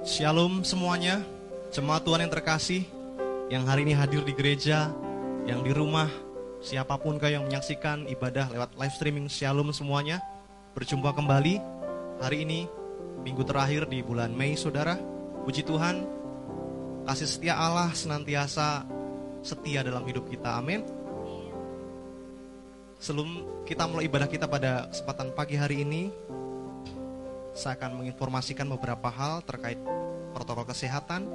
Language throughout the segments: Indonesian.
Shalom semuanya, jemaat Tuhan yang terkasih, yang hari ini hadir di gereja, yang di rumah, siapa pun kau yang menyaksikan ibadah lewat live streaming Shalom semuanya. Berjumpa kembali hari ini, minggu terakhir di bulan Mei saudara. Puji Tuhan, kasih setia Allah senantiasa setia dalam hidup kita, amin. Sebelum kita mulai ibadah kita pada kesempatan pagi hari ini, saya akan menginformasikan beberapa hal terkait protokol kesehatan.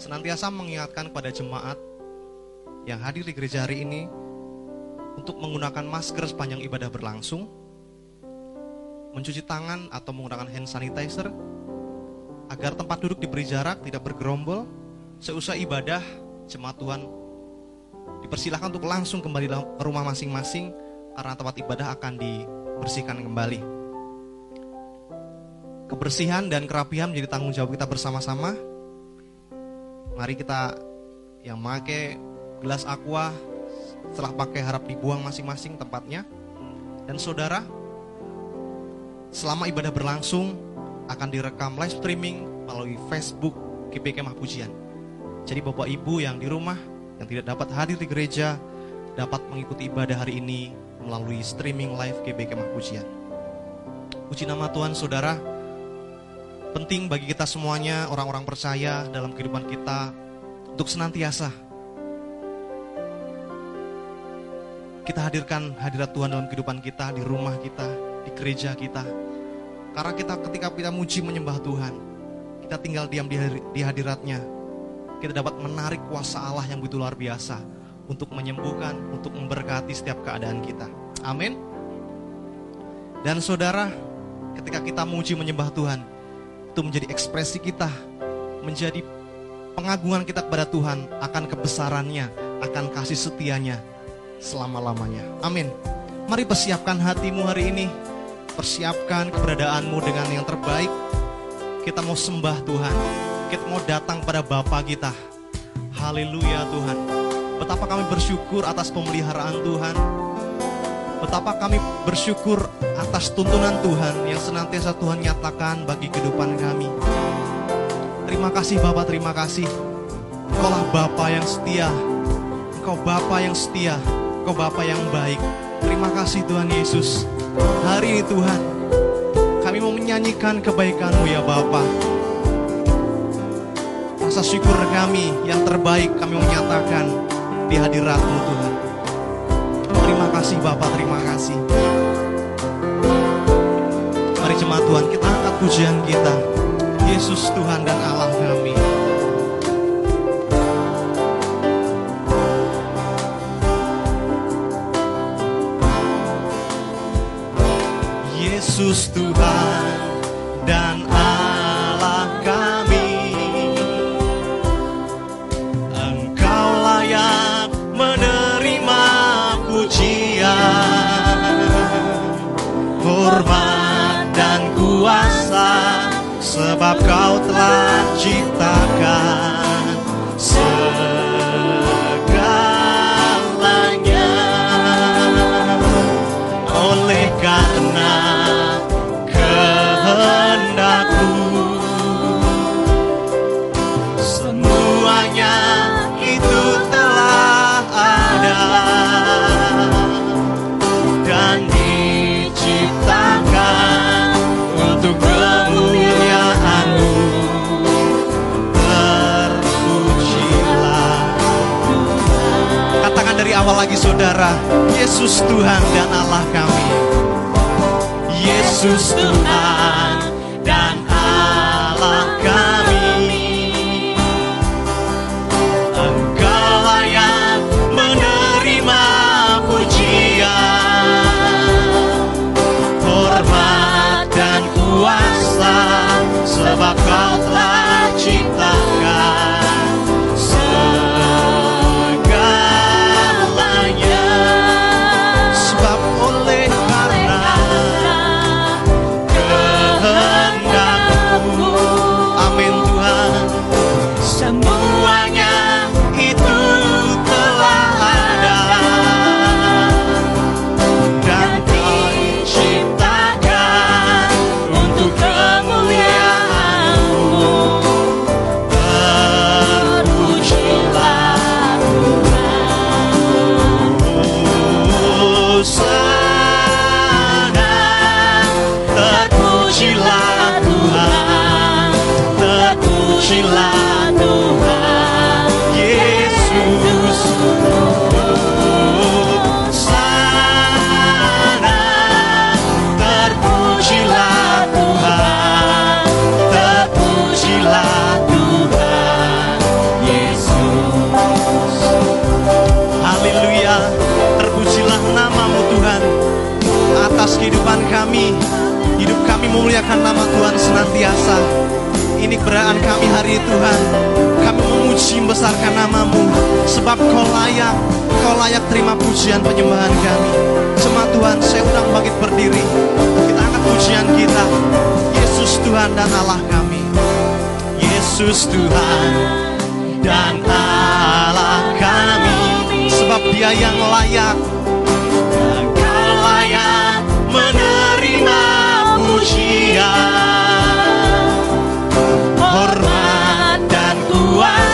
Senantiasa mengingatkan kepada jemaat yang hadir di gereja hari ini untuk menggunakan masker sepanjang ibadah berlangsung, mencuci tangan atau menggunakan hand sanitizer, agar tempat duduk diberi jarak, tidak bergerombol. Seusai ibadah, jemaat Tuhan dipersilahkan untuk langsung kembali ke rumah masing-masing karena tempat ibadah akan dibersihkan kembali. Kebersihan dan kerapihan menjadi tanggung jawab kita bersama-sama. Mari kita yang pakai gelas aqua setelah pakai harap dibuang masing-masing tempatnya. Dan saudara, selama ibadah berlangsung akan direkam live streaming melalui Facebook GBK Kemah Pujian. Jadi Bapak Ibu yang di rumah yang tidak dapat hadir di gereja dapat mengikuti ibadah hari ini melalui streaming live GBK Kemah Pujian. Puji nama Tuhan Saudara, penting bagi kita semuanya orang-orang percaya dalam kehidupan kita untuk senantiasa kita hadirkan hadirat Tuhan dalam kehidupan kita, di rumah kita, di gereja kita. Karena kita ketika kita muji menyembah Tuhan, kita tinggal diam di hadiratnya, kita dapat menarik kuasa Allah yang begitu luar biasa untuk menyembuhkan, untuk memberkati setiap keadaan kita. Amin. Dan saudara, ketika kita muji menyembah Tuhan, itu menjadi ekspresi kita, menjadi pengagungan kita kepada Tuhan akan kebesarannya, akan kasih setianya selama-lamanya. Amin. Mari persiapkan hatimu hari ini. Persiapkan keberadaanmu dengan yang terbaik. Kita mau sembah Tuhan. Kita mau datang pada Bapa kita. Haleluya Tuhan. Betapa kami bersyukur atas pemeliharaan Tuhan. Betapa kami bersyukur atas tuntunan Tuhan yang senantiasa Tuhan nyatakan bagi kehidupan kami. Terima kasih Bapak, terima kasih. Engkaulah Bapa yang setia. Engkau Bapa yang setia. Kau Bapa yang baik. Terima kasih Tuhan Yesus. Hari ini Tuhan, kami mau menyanyikan kebaikan-Mu ya Bapa. Rasa syukur kami yang terbaik kami menyatakan di hadirat-Mu Tuhan. Terima kasih Bapak, terima kasih. Mari jemaat Tuhan, kita angkat pujian kita. Yesus Tuhan dan Allah kami. Yesus Tuhan Sebab kau telah ciptakan segalanya. Oleh karena lagi saudara. Yesus Tuhan dan Allah kami. Yesus Tuhan memuliakan nama Tuhan senantiasa. Ini keberadaan kami hari Tuhan. Kami memuji membesarkan namamu. Sebab kau layak Kau layak terima pujian penyembahan kami. Jemaat Tuhan saya undang bangkit berdiri. Kita angkat pujian kita. Yesus Tuhan dan Allah kami. Yesus Tuhan dan Allah kami. Sebab dia yang layak. Kau layak menerima pujian Hormat dan kuasa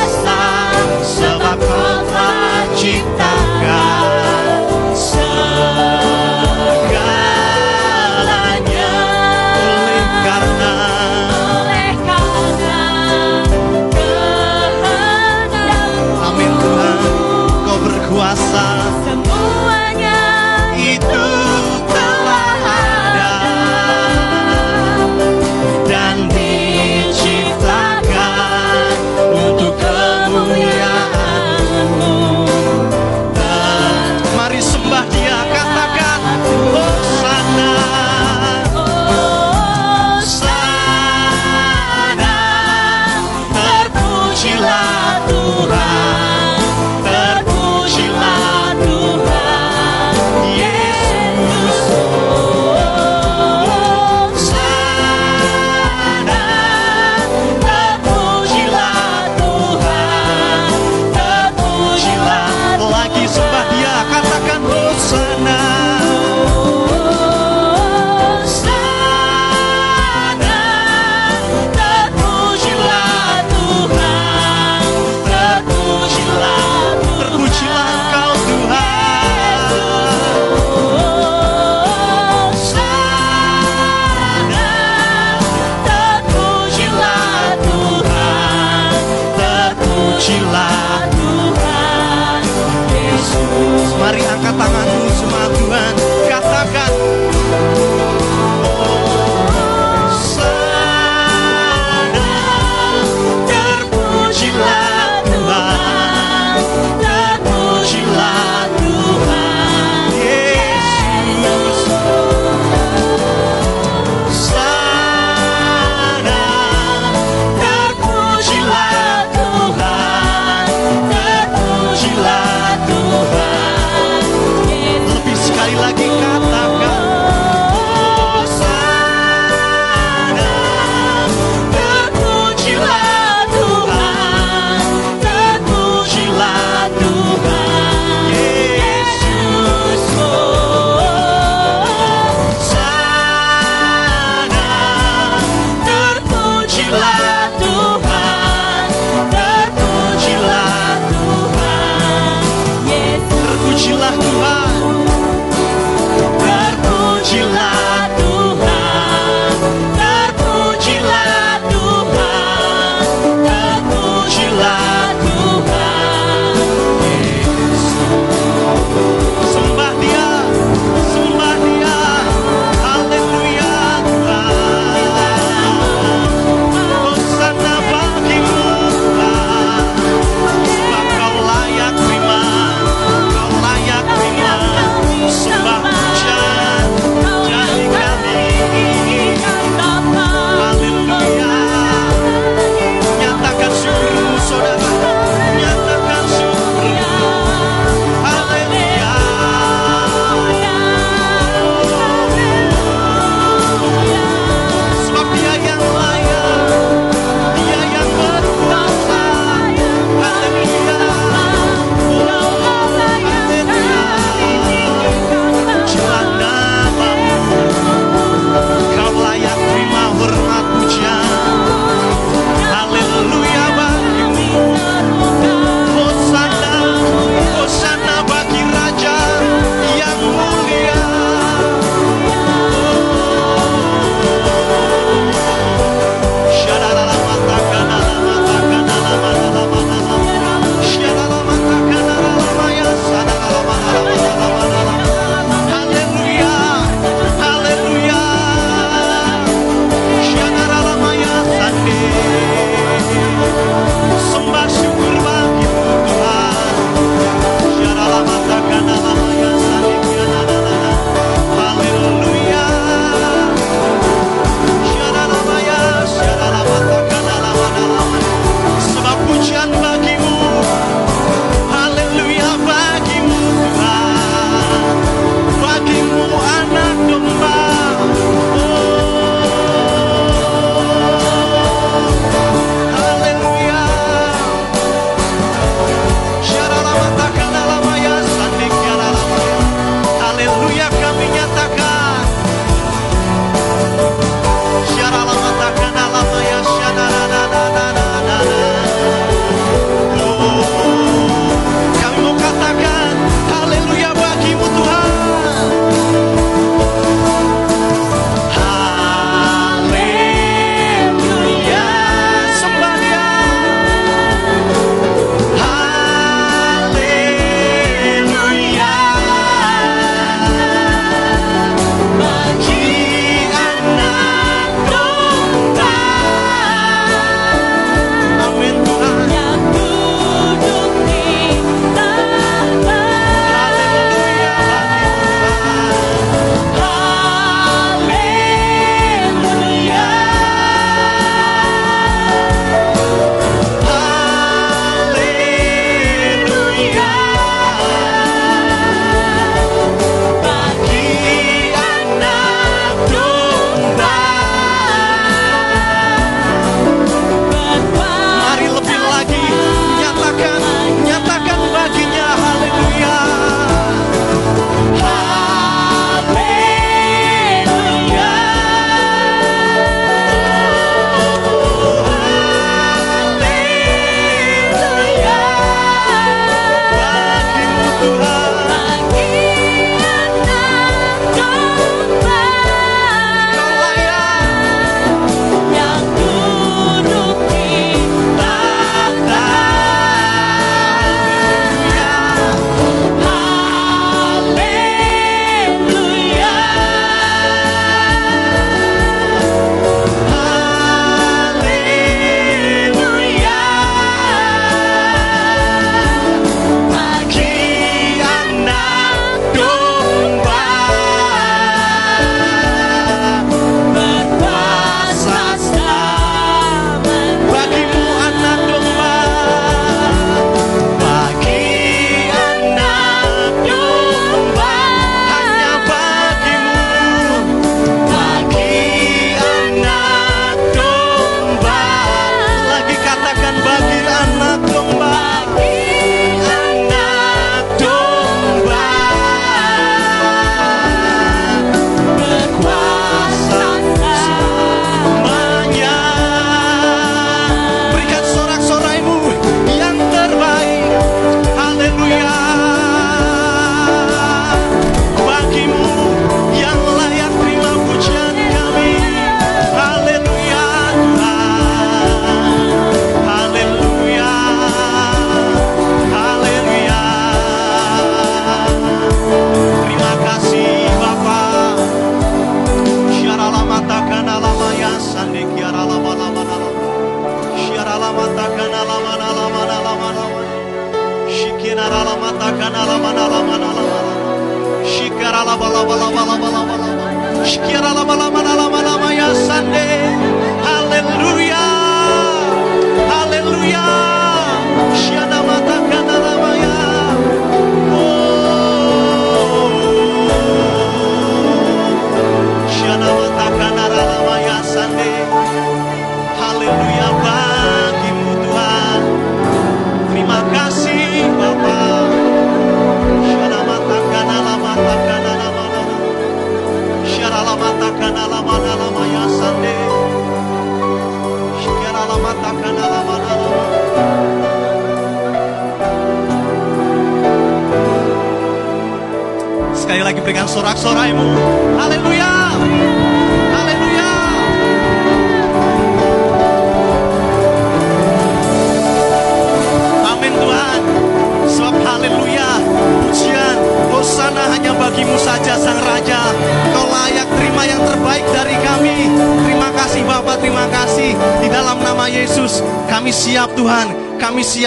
berikan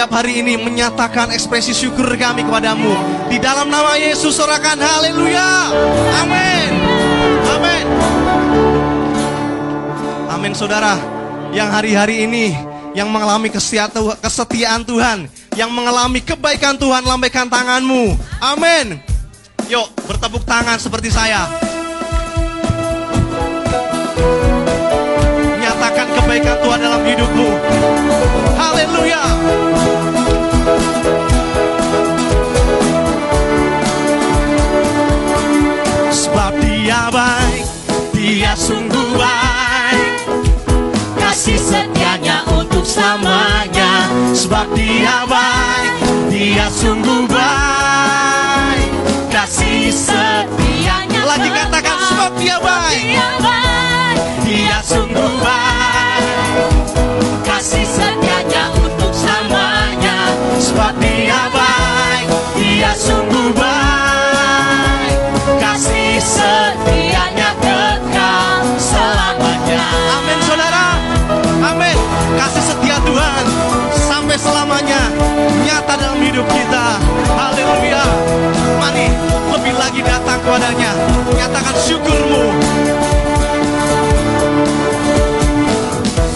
Siap hari ini menyatakan ekspresi syukur kami kepadamu. Di dalam nama Yesus, sorakan haleluya. Amin. Amin. Amin saudara. Yang hari-hari ini yang mengalami kesetia- kesetiaan Tuhan, yang mengalami kebaikan Tuhan, lambaikan tanganmu. Amin. Yuk, bertepuk tangan seperti saya. Kebaikan Tuhan dalam hidupmu. Haleluya. Sebab dia baik, dia sungguh baik. Kasih setianya untuk selamanya Sebab dia baik, dia sungguh baik. Kasih Setianya Lagi katakan sebab dia baik, Dia baik dia sungguh baik. Kasih setianya untuk selamanya Sebab dia baik, dia sungguh baik. Kasih Setianya kekal selamanya. Amin saudara. Amin. Kasih setia Tuhan Sampai selamanya. Nyata dalam hidup kita. Haleluya. Mari lebih lagi datang kepadanya. Nyatakan syukurmu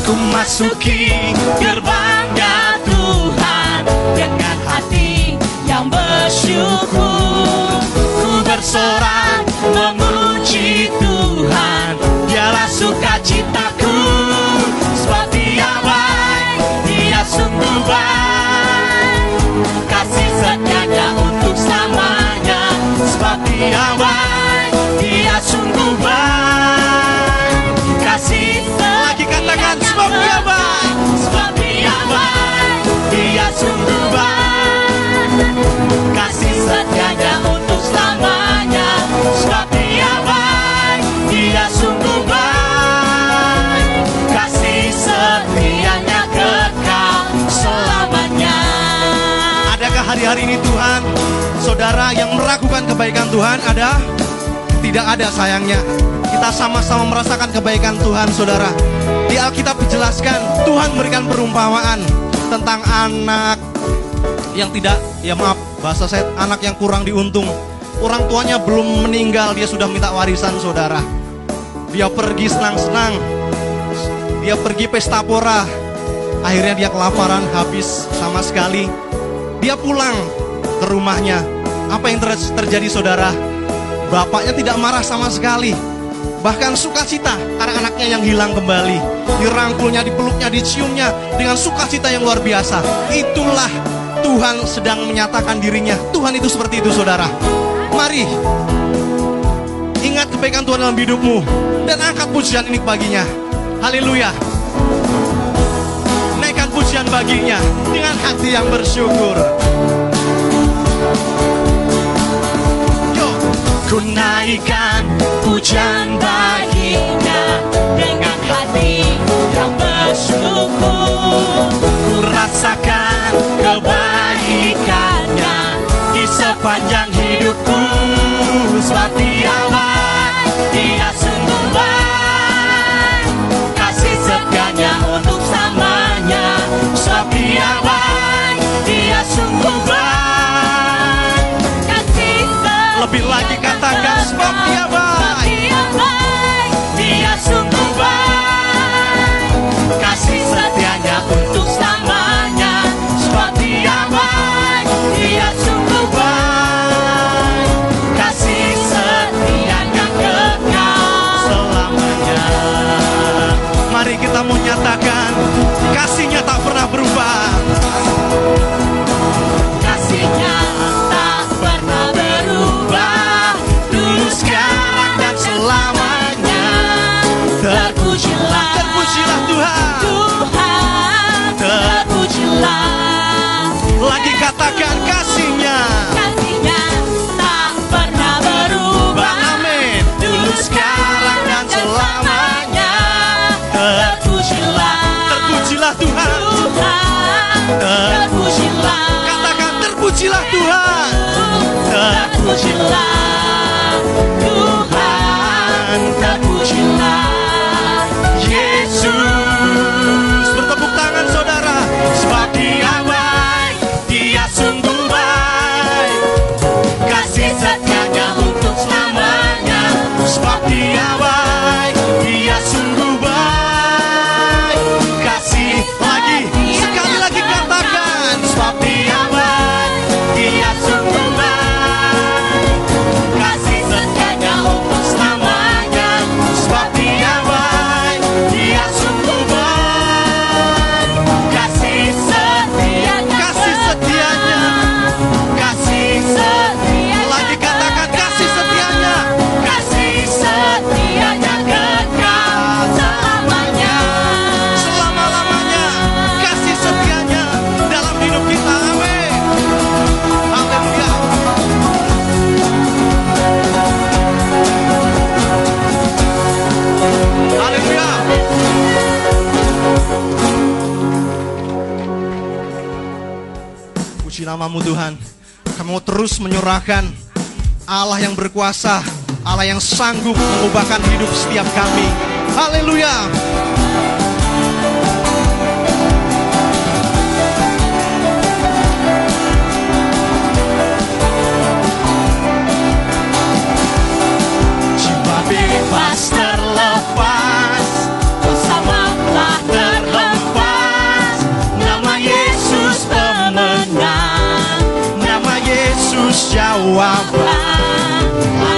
Ku masuki Gerbangnya Tuhan. Dengan hati yang bersyukur Ku bersorak memuji Tuhan. Dialah sukacitaku Sebab dia baik Dia sungguh baik. Kasih setianya untuk selamanya Sebab dia baik Dia sungguh baik. Kasih Lagi katakan sebab dia baik. Sebab dia baik. Dia sungguh baik. Kasih setianya untuk selamanya. Sebab dia baik. Dia sungguh baik. Kasih setianya kekal selamanya. Adakah hari-hari ini Tuhan? Saudara yang meragukan kebaikan Tuhan ada? Tidak ada sayangnya. Kita sama-sama merasakan kebaikan Tuhan saudara. Di Alkitab dijelaskan Tuhan memberikan perumpamaan Tentang anak yang tidak Ya maaf bahasa saya Anak yang kurang diuntung. Orang tuanya belum meninggal Dia sudah minta warisan saudara. Dia pergi senang-senang. Dia pergi pesta pora. Akhirnya dia kelaparan habis sama sekali. Dia pulang ke rumahnya. Apa yang ter- terjadi saudara? Bapaknya tidak marah sama sekali. Bahkan sukacita karena anaknya yang hilang kembali. Dirangkulnya, dipeluknya, diciumnya dengan sukacita yang luar biasa. Itulah Tuhan sedang menyatakan dirinya. Tuhan itu seperti itu saudara. Mari ingat kebaikan Tuhan dalam hidupmu dan angkat pujian ini baginya. Haleluya. Naikkan pujian baginya dengan hati yang bersyukur. Ku naikkan pujian baginya Dengan hati yang bersyukur. Ku rasakan kebaikannya Di sepanjang hidupku. Sebab dia baik, dia sungguh baik lebih lagi katakan sebab dia baik Will your life. Tuhan. Kami mau terus menyurahkan Allah yang berkuasa, Allah yang sanggup mengubahkan hidup setiap kami. Haleluya. Haste ao alva.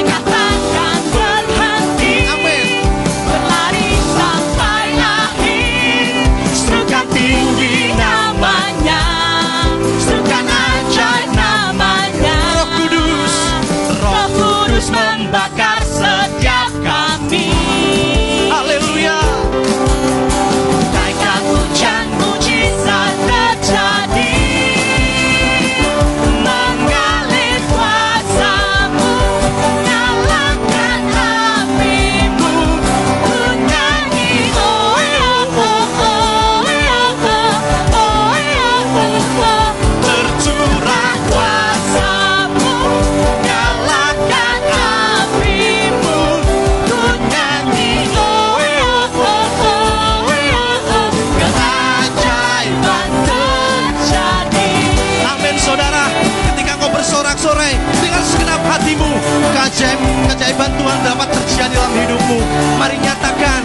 dapat terjadi dalam hidupmu. Mari nyatakan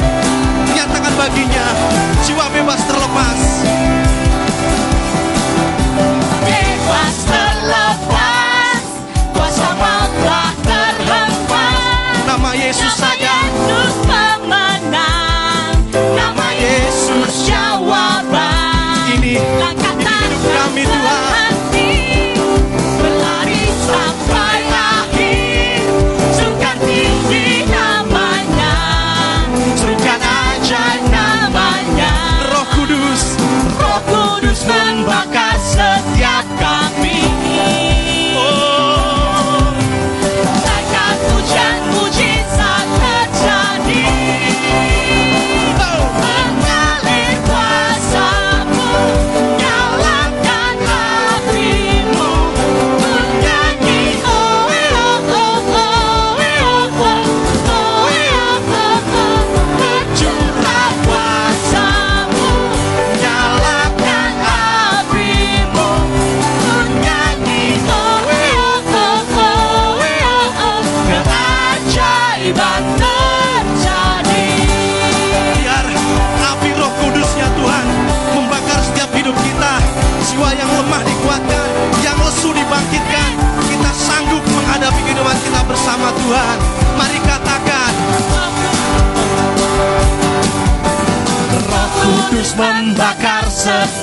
nyatakan baginya. Jiwa bebas terlepas. Bebas terlepas. Kuasa telah terhempas. Nama Yesus saja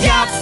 yep.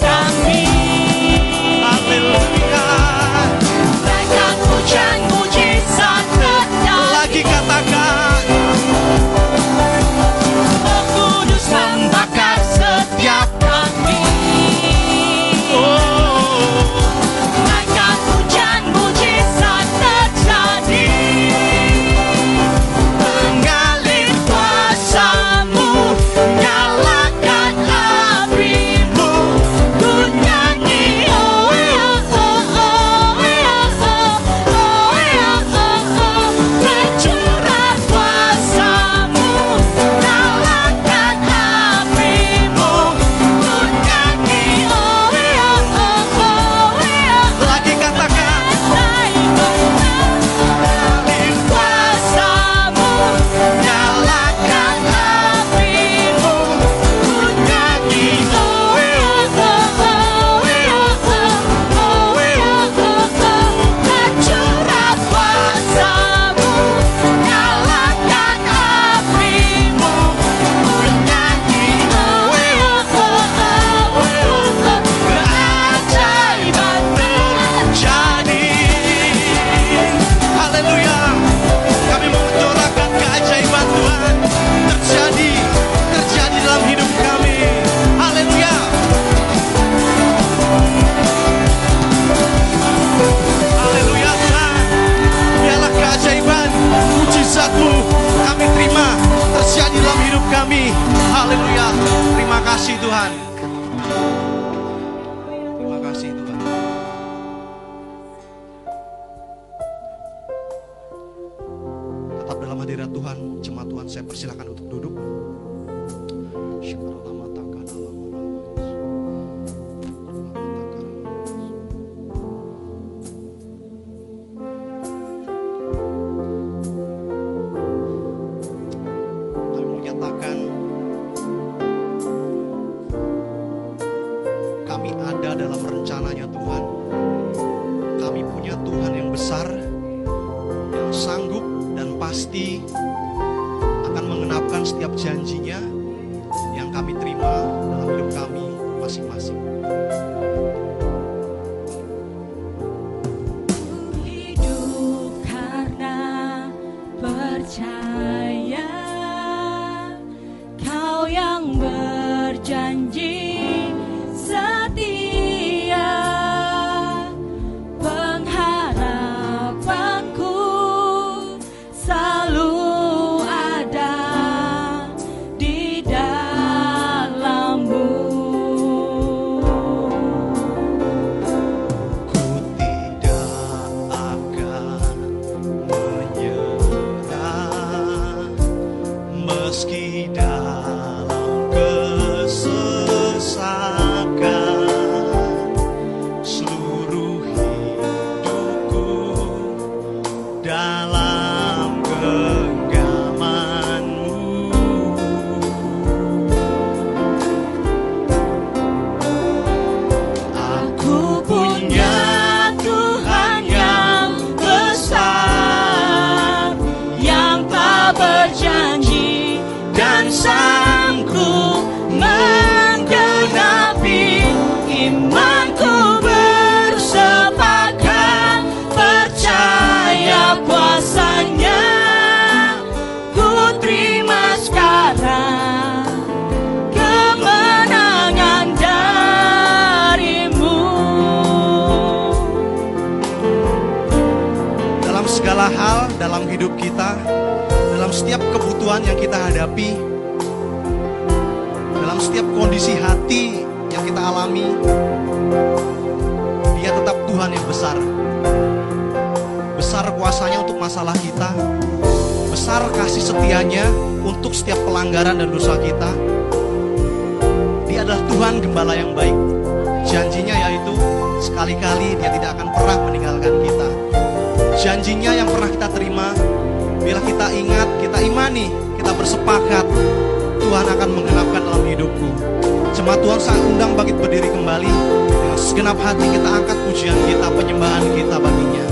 Jemaat Tuhan saya undang bagi berdiri kembali. Dengan segenap hati kita angkat pujian kita, penyembahan kita baginya.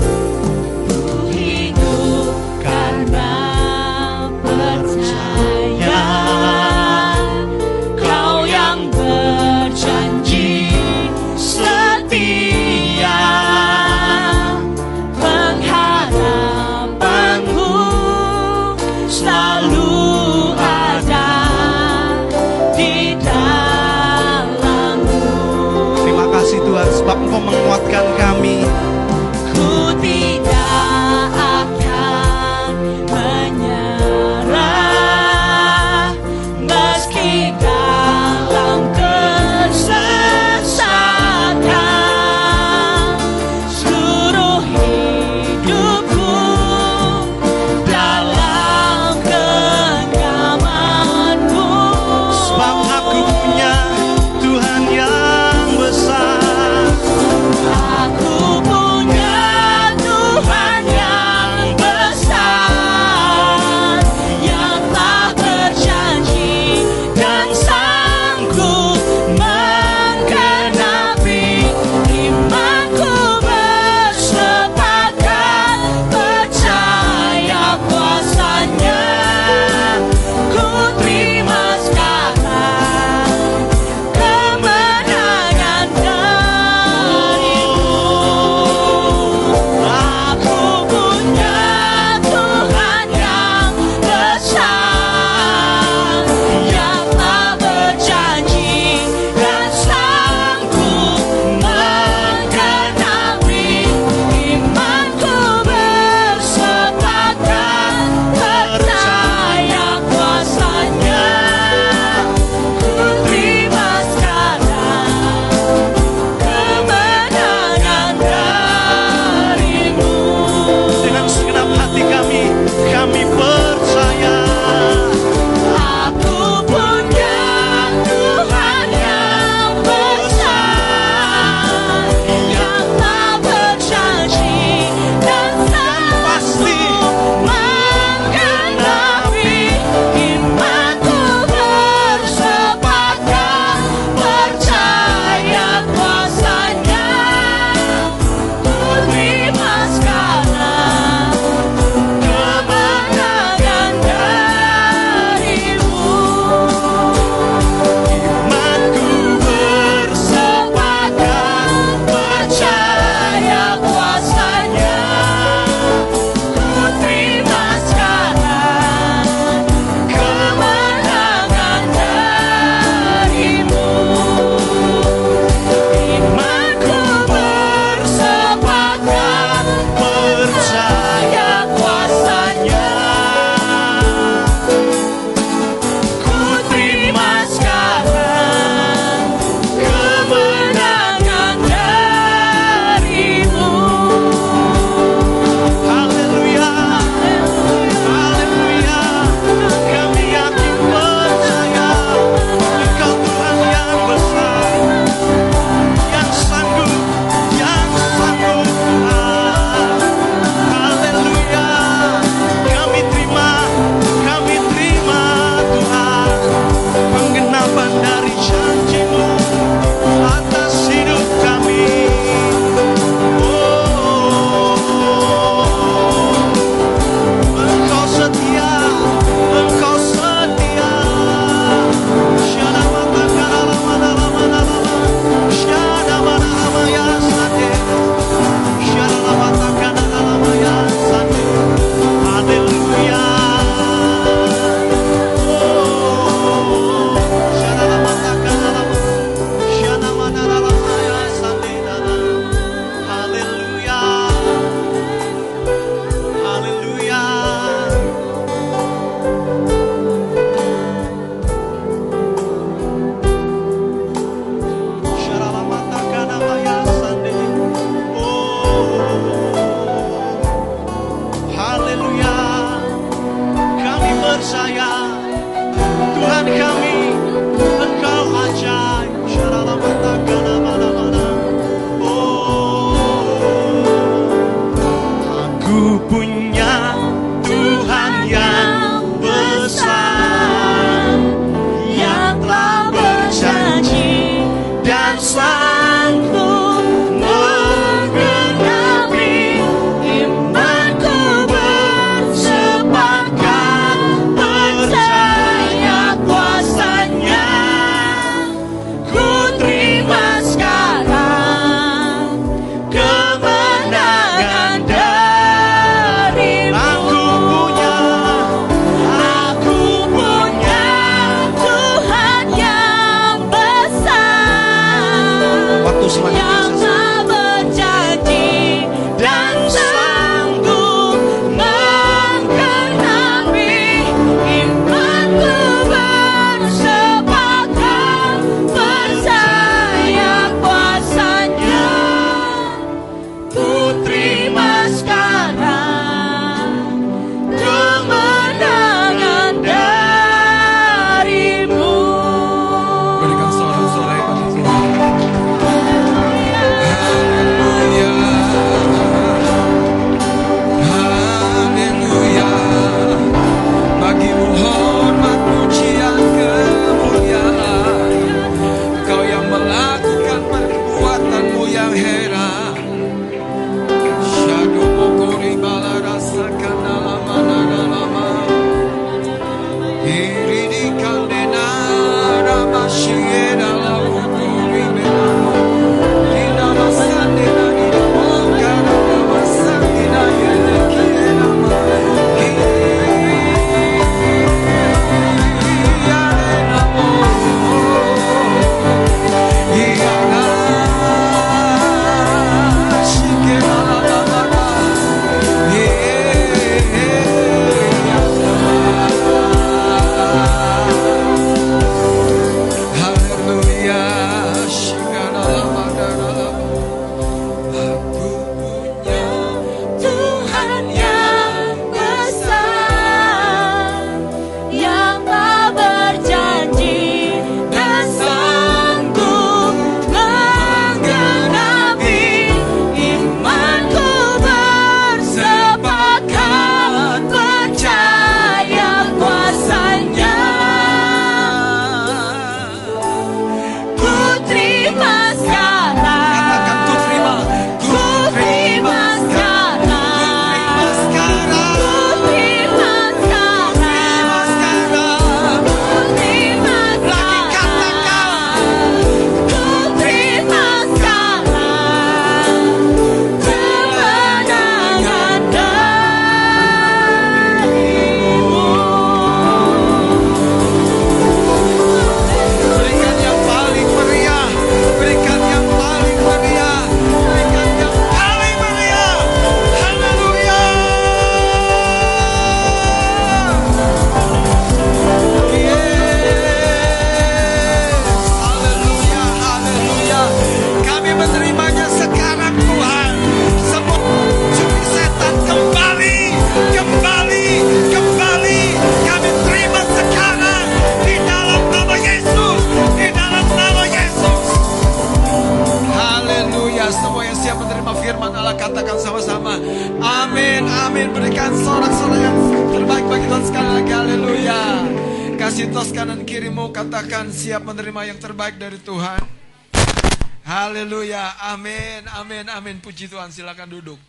Puji Tuhan, silakan duduk.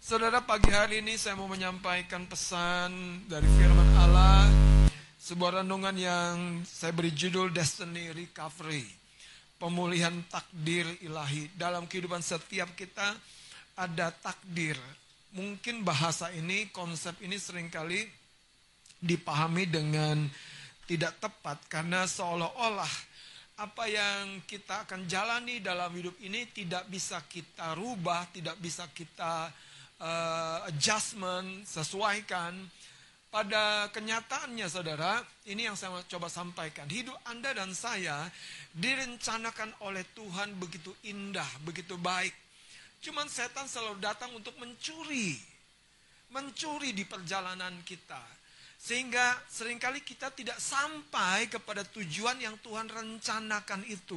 Saudara, pagi hari ini saya mau menyampaikan pesan dari firman Allah. Sebuah renungan yang saya beri judul Destiny Recovery. Pemulihan takdir ilahi. Dalam kehidupan setiap kita ada takdir. Mungkin bahasa ini, konsep ini sering kali dipahami dengan tidak tepat karena seolah-olah apa yang kita akan jalani dalam hidup ini tidak bisa kita rubah, tidak bisa kita uh, adjustment, sesuaikan. Pada kenyataannya saudara, ini yang saya coba sampaikan. Hidup Anda dan saya direncanakan oleh Tuhan begitu indah, begitu baik. Cuman setan selalu datang untuk mencuri. Mencuri di perjalanan kita sehingga sering kali kita tidak sampai kepada tujuan yang Tuhan rencanakan itu.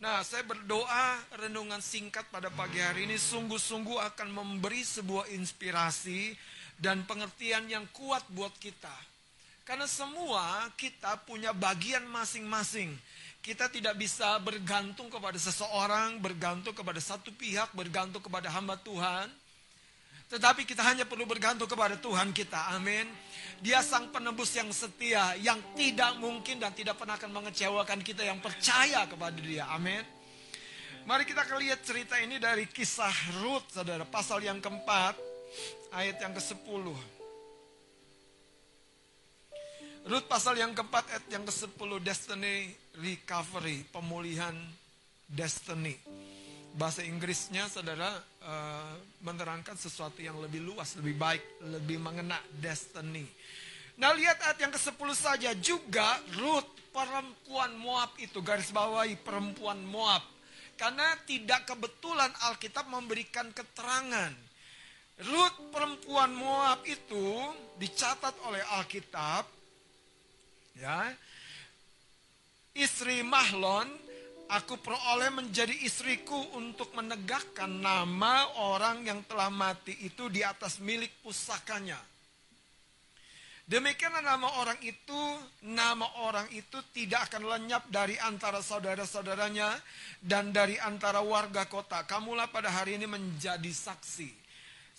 Nah, saya berdoa renungan singkat pada pagi hari ini sungguh-sungguh akan memberi sebuah inspirasi dan pengertian yang kuat buat kita. Karena semua kita punya bagian masing-masing. Kita tidak bisa bergantung kepada seseorang, bergantung kepada satu pihak, bergantung kepada hamba Tuhan. Tetapi kita hanya perlu bergantung kepada Tuhan kita. Amin. Dia sang penebus yang setia, yang tidak mungkin dan tidak pernah akan mengecewakan kita yang percaya kepada dia. Amin. Mari kita lihat cerita ini dari kisah Ruth, saudara. Pasal yang keempat, ayat yang ke-10. Ruth pasal yang keempat, ayat yang ke-10, Destiny Recovery, pemulihan Destiny bahasa Inggrisnya saudara uh, menerangkan sesuatu yang lebih luas, lebih baik, lebih mengena destiny. Nah lihat ayat yang ke-10 saja juga Ruth perempuan Moab itu garis bawahi perempuan Moab. Karena tidak kebetulan Alkitab memberikan keterangan. Ruth perempuan Moab itu dicatat oleh Alkitab ya. Istri Mahlon Aku peroleh menjadi istriku untuk menegakkan nama orang yang telah mati itu di atas milik pusakanya. Demikian nama orang itu, nama orang itu tidak akan lenyap dari antara saudara-saudaranya dan dari antara warga kota. Kamulah pada hari ini menjadi saksi.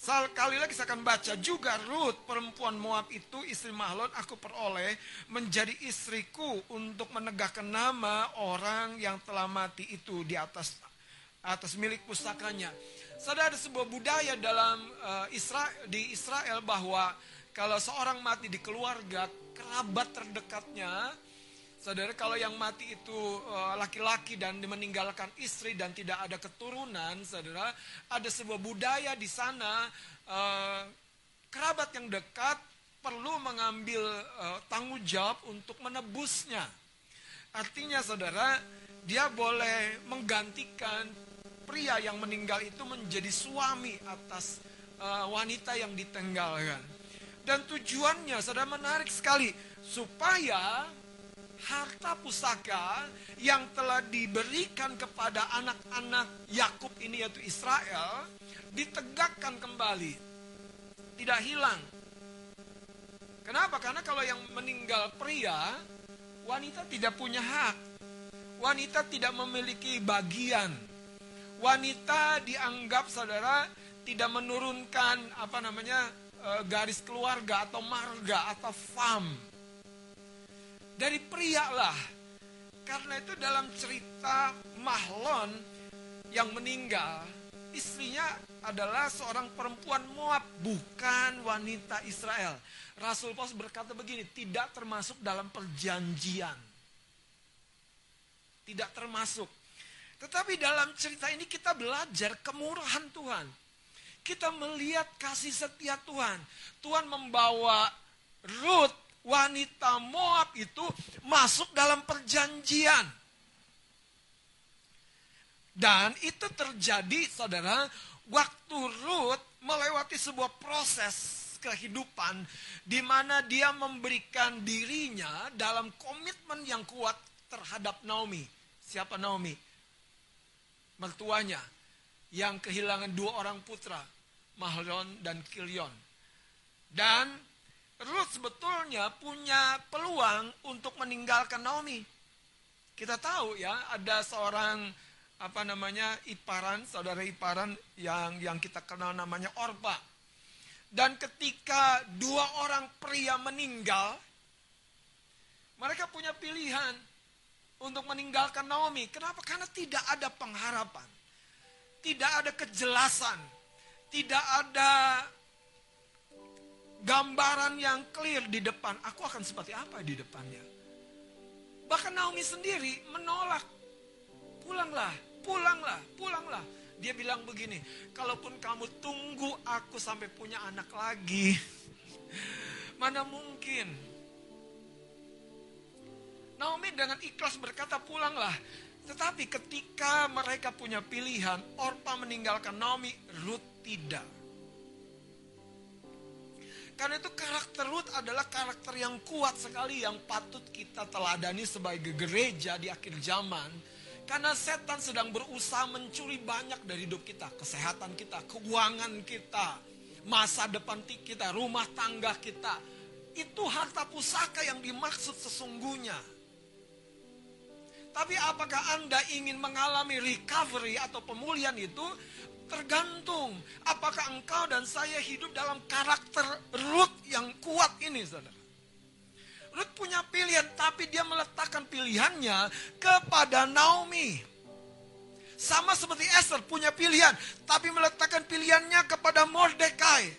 Sekali lagi saya akan baca juga Ruth perempuan Moab itu istri Mahlon aku peroleh menjadi istriku untuk menegakkan nama orang yang telah mati itu di atas atas milik pusakanya. Saudara ada sebuah budaya dalam uh, Isra, di Israel bahwa kalau seorang mati di keluarga kerabat terdekatnya Saudara, kalau yang mati itu eh, laki-laki dan meninggalkan istri dan tidak ada keturunan, saudara, ada sebuah budaya di sana uh, kerabat yang dekat perlu mengambil uh, tanggung jawab untuk menebusnya. Artinya, saudara, dia boleh menggantikan pria yang meninggal itu menjadi suami atas uh, wanita yang ditenggalkan. Dan tujuannya, saudara, menarik sekali supaya harta pusaka yang telah diberikan kepada anak-anak Yakub ini yaitu Israel ditegakkan kembali. Tidak hilang. Kenapa? Karena kalau yang meninggal pria, wanita tidak punya hak. Wanita tidak memiliki bagian. Wanita dianggap saudara tidak menurunkan apa namanya eh, garis keluarga atau marga atau fam dari pria lah. Karena itu dalam cerita Mahlon yang meninggal, istrinya adalah seorang perempuan Moab, bukan wanita Israel. Rasul Paulus berkata begini, tidak termasuk dalam perjanjian. Tidak termasuk. Tetapi dalam cerita ini kita belajar kemurahan Tuhan. Kita melihat kasih setia Tuhan. Tuhan membawa Ruth wanita Moab itu masuk dalam perjanjian. Dan itu terjadi saudara waktu Ruth melewati sebuah proses kehidupan di mana dia memberikan dirinya dalam komitmen yang kuat terhadap Naomi. Siapa Naomi? Mertuanya yang kehilangan dua orang putra, Mahlon dan Kilion. Dan Ruth sebetulnya punya peluang untuk meninggalkan Naomi. Kita tahu ya, ada seorang apa namanya iparan, saudara iparan yang yang kita kenal namanya Orpa. Dan ketika dua orang pria meninggal, mereka punya pilihan untuk meninggalkan Naomi. Kenapa? Karena tidak ada pengharapan. Tidak ada kejelasan. Tidak ada gambaran yang clear di depan. Aku akan seperti apa di depannya. Bahkan Naomi sendiri menolak. Pulanglah, pulanglah, pulanglah. Dia bilang begini, kalaupun kamu tunggu aku sampai punya anak lagi, mana mungkin Naomi dengan ikhlas berkata pulanglah. Tetapi ketika mereka punya pilihan, Orpa meninggalkan Naomi, Ruth tidak. Karena itu karakter Ruth adalah karakter yang kuat sekali yang patut kita teladani sebagai gereja di akhir zaman. Karena setan sedang berusaha mencuri banyak dari hidup kita. Kesehatan kita, keuangan kita, masa depan kita, rumah tangga kita. Itu harta pusaka yang dimaksud sesungguhnya. Tapi apakah Anda ingin mengalami recovery atau pemulihan itu? Tergantung apakah engkau dan saya hidup dalam karakter Ruth yang kuat ini, saudara. Ruth punya pilihan, tapi dia meletakkan pilihannya kepada Naomi. Sama seperti Esther punya pilihan, tapi meletakkan pilihannya kepada Mordekai.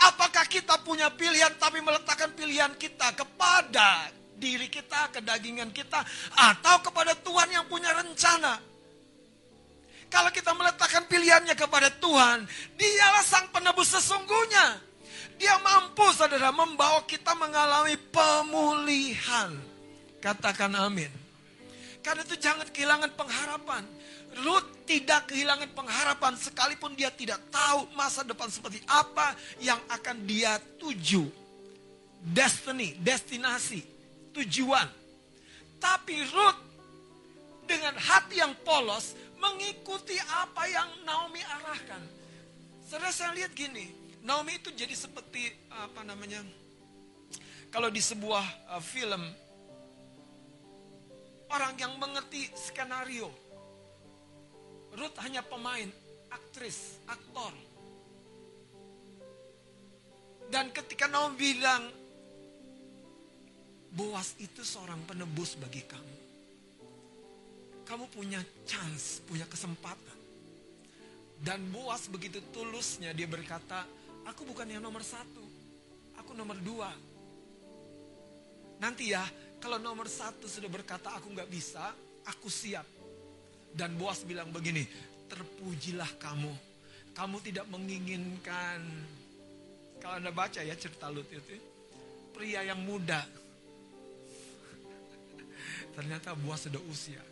Apakah kita punya pilihan, tapi meletakkan pilihan kita kepada diri kita, kedagingan kita, atau kepada Tuhan yang punya rencana. Kalau kita meletakkan pilihannya kepada Tuhan, dialah sang penebus sesungguhnya. Dia mampu saudara membawa kita mengalami pemulihan. Katakan amin. Karena itu jangan kehilangan pengharapan. Ruth tidak kehilangan pengharapan sekalipun dia tidak tahu masa depan seperti apa yang akan dia tuju. Destiny, destinasi tujuan. Tapi Ruth dengan hati yang polos mengikuti apa yang Naomi arahkan. Saudara saya lihat gini, Naomi itu jadi seperti apa namanya? Kalau di sebuah uh, film orang yang mengerti skenario. Ruth hanya pemain, aktris, aktor. Dan ketika Naomi bilang, Boas itu seorang penebus bagi kamu. Kamu punya chance, punya kesempatan. Dan Boas begitu tulusnya dia berkata, aku bukan yang nomor satu, aku nomor dua. Nanti ya, kalau nomor satu sudah berkata aku nggak bisa, aku siap. Dan Boas bilang begini, terpujilah kamu. Kamu tidak menginginkan, kalau anda baca ya cerita Lut itu, pria yang muda, Ternyata buah sudah usia.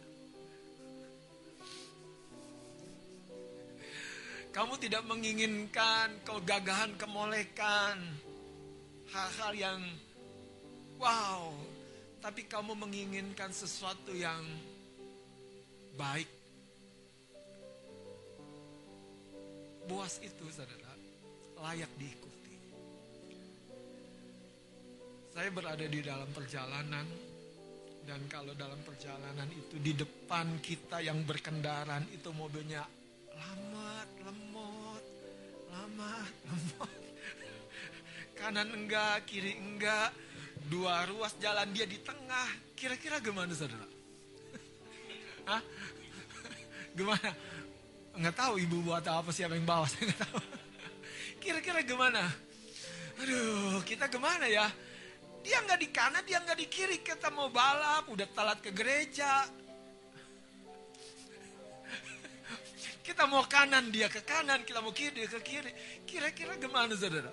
Kamu tidak menginginkan kegagahan, kemolekan, hal-hal yang wow, tapi kamu menginginkan sesuatu yang baik. Buas itu, saudara, layak diikuti. Saya berada di dalam perjalanan dan kalau dalam perjalanan itu di depan kita yang berkendaraan itu mobilnya lambat, lemot. Kanan enggak, kiri enggak. Dua ruas jalan dia di tengah. Kira-kira gimana saudara? Hah? Gimana? Enggak tahu ibu buat apa siapa yang bawa, saya enggak tahu. Kira-kira gimana? Aduh, kita gimana ya? Dia nggak di kanan, dia nggak di kiri. Kita mau balap, udah telat ke gereja. Kita mau kanan, dia ke kanan. Kita mau kiri, dia ke kiri. Kira-kira gimana saudara?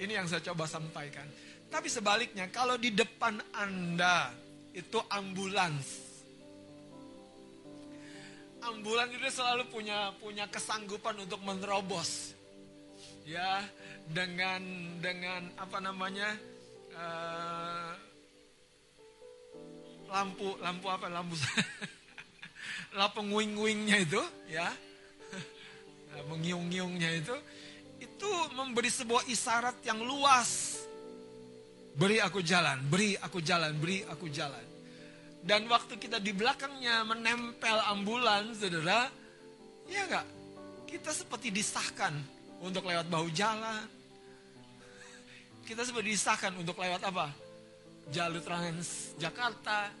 Ini yang saya coba sampaikan. Tapi sebaliknya, kalau di depan Anda itu ambulans. Ambulans itu selalu punya punya kesanggupan untuk menerobos. Ya, dengan dengan apa namanya uh, lampu lampu apa lampu lampu wing wingnya itu ya mengiung-ngiungnya itu itu memberi sebuah isyarat yang luas. Beri aku jalan, beri aku jalan, beri aku jalan. Dan waktu kita di belakangnya menempel ambulan, saudara, ya enggak? Kita seperti disahkan untuk lewat bahu jalan. Kita seperti disahkan untuk lewat apa? Jalur Trans Jakarta.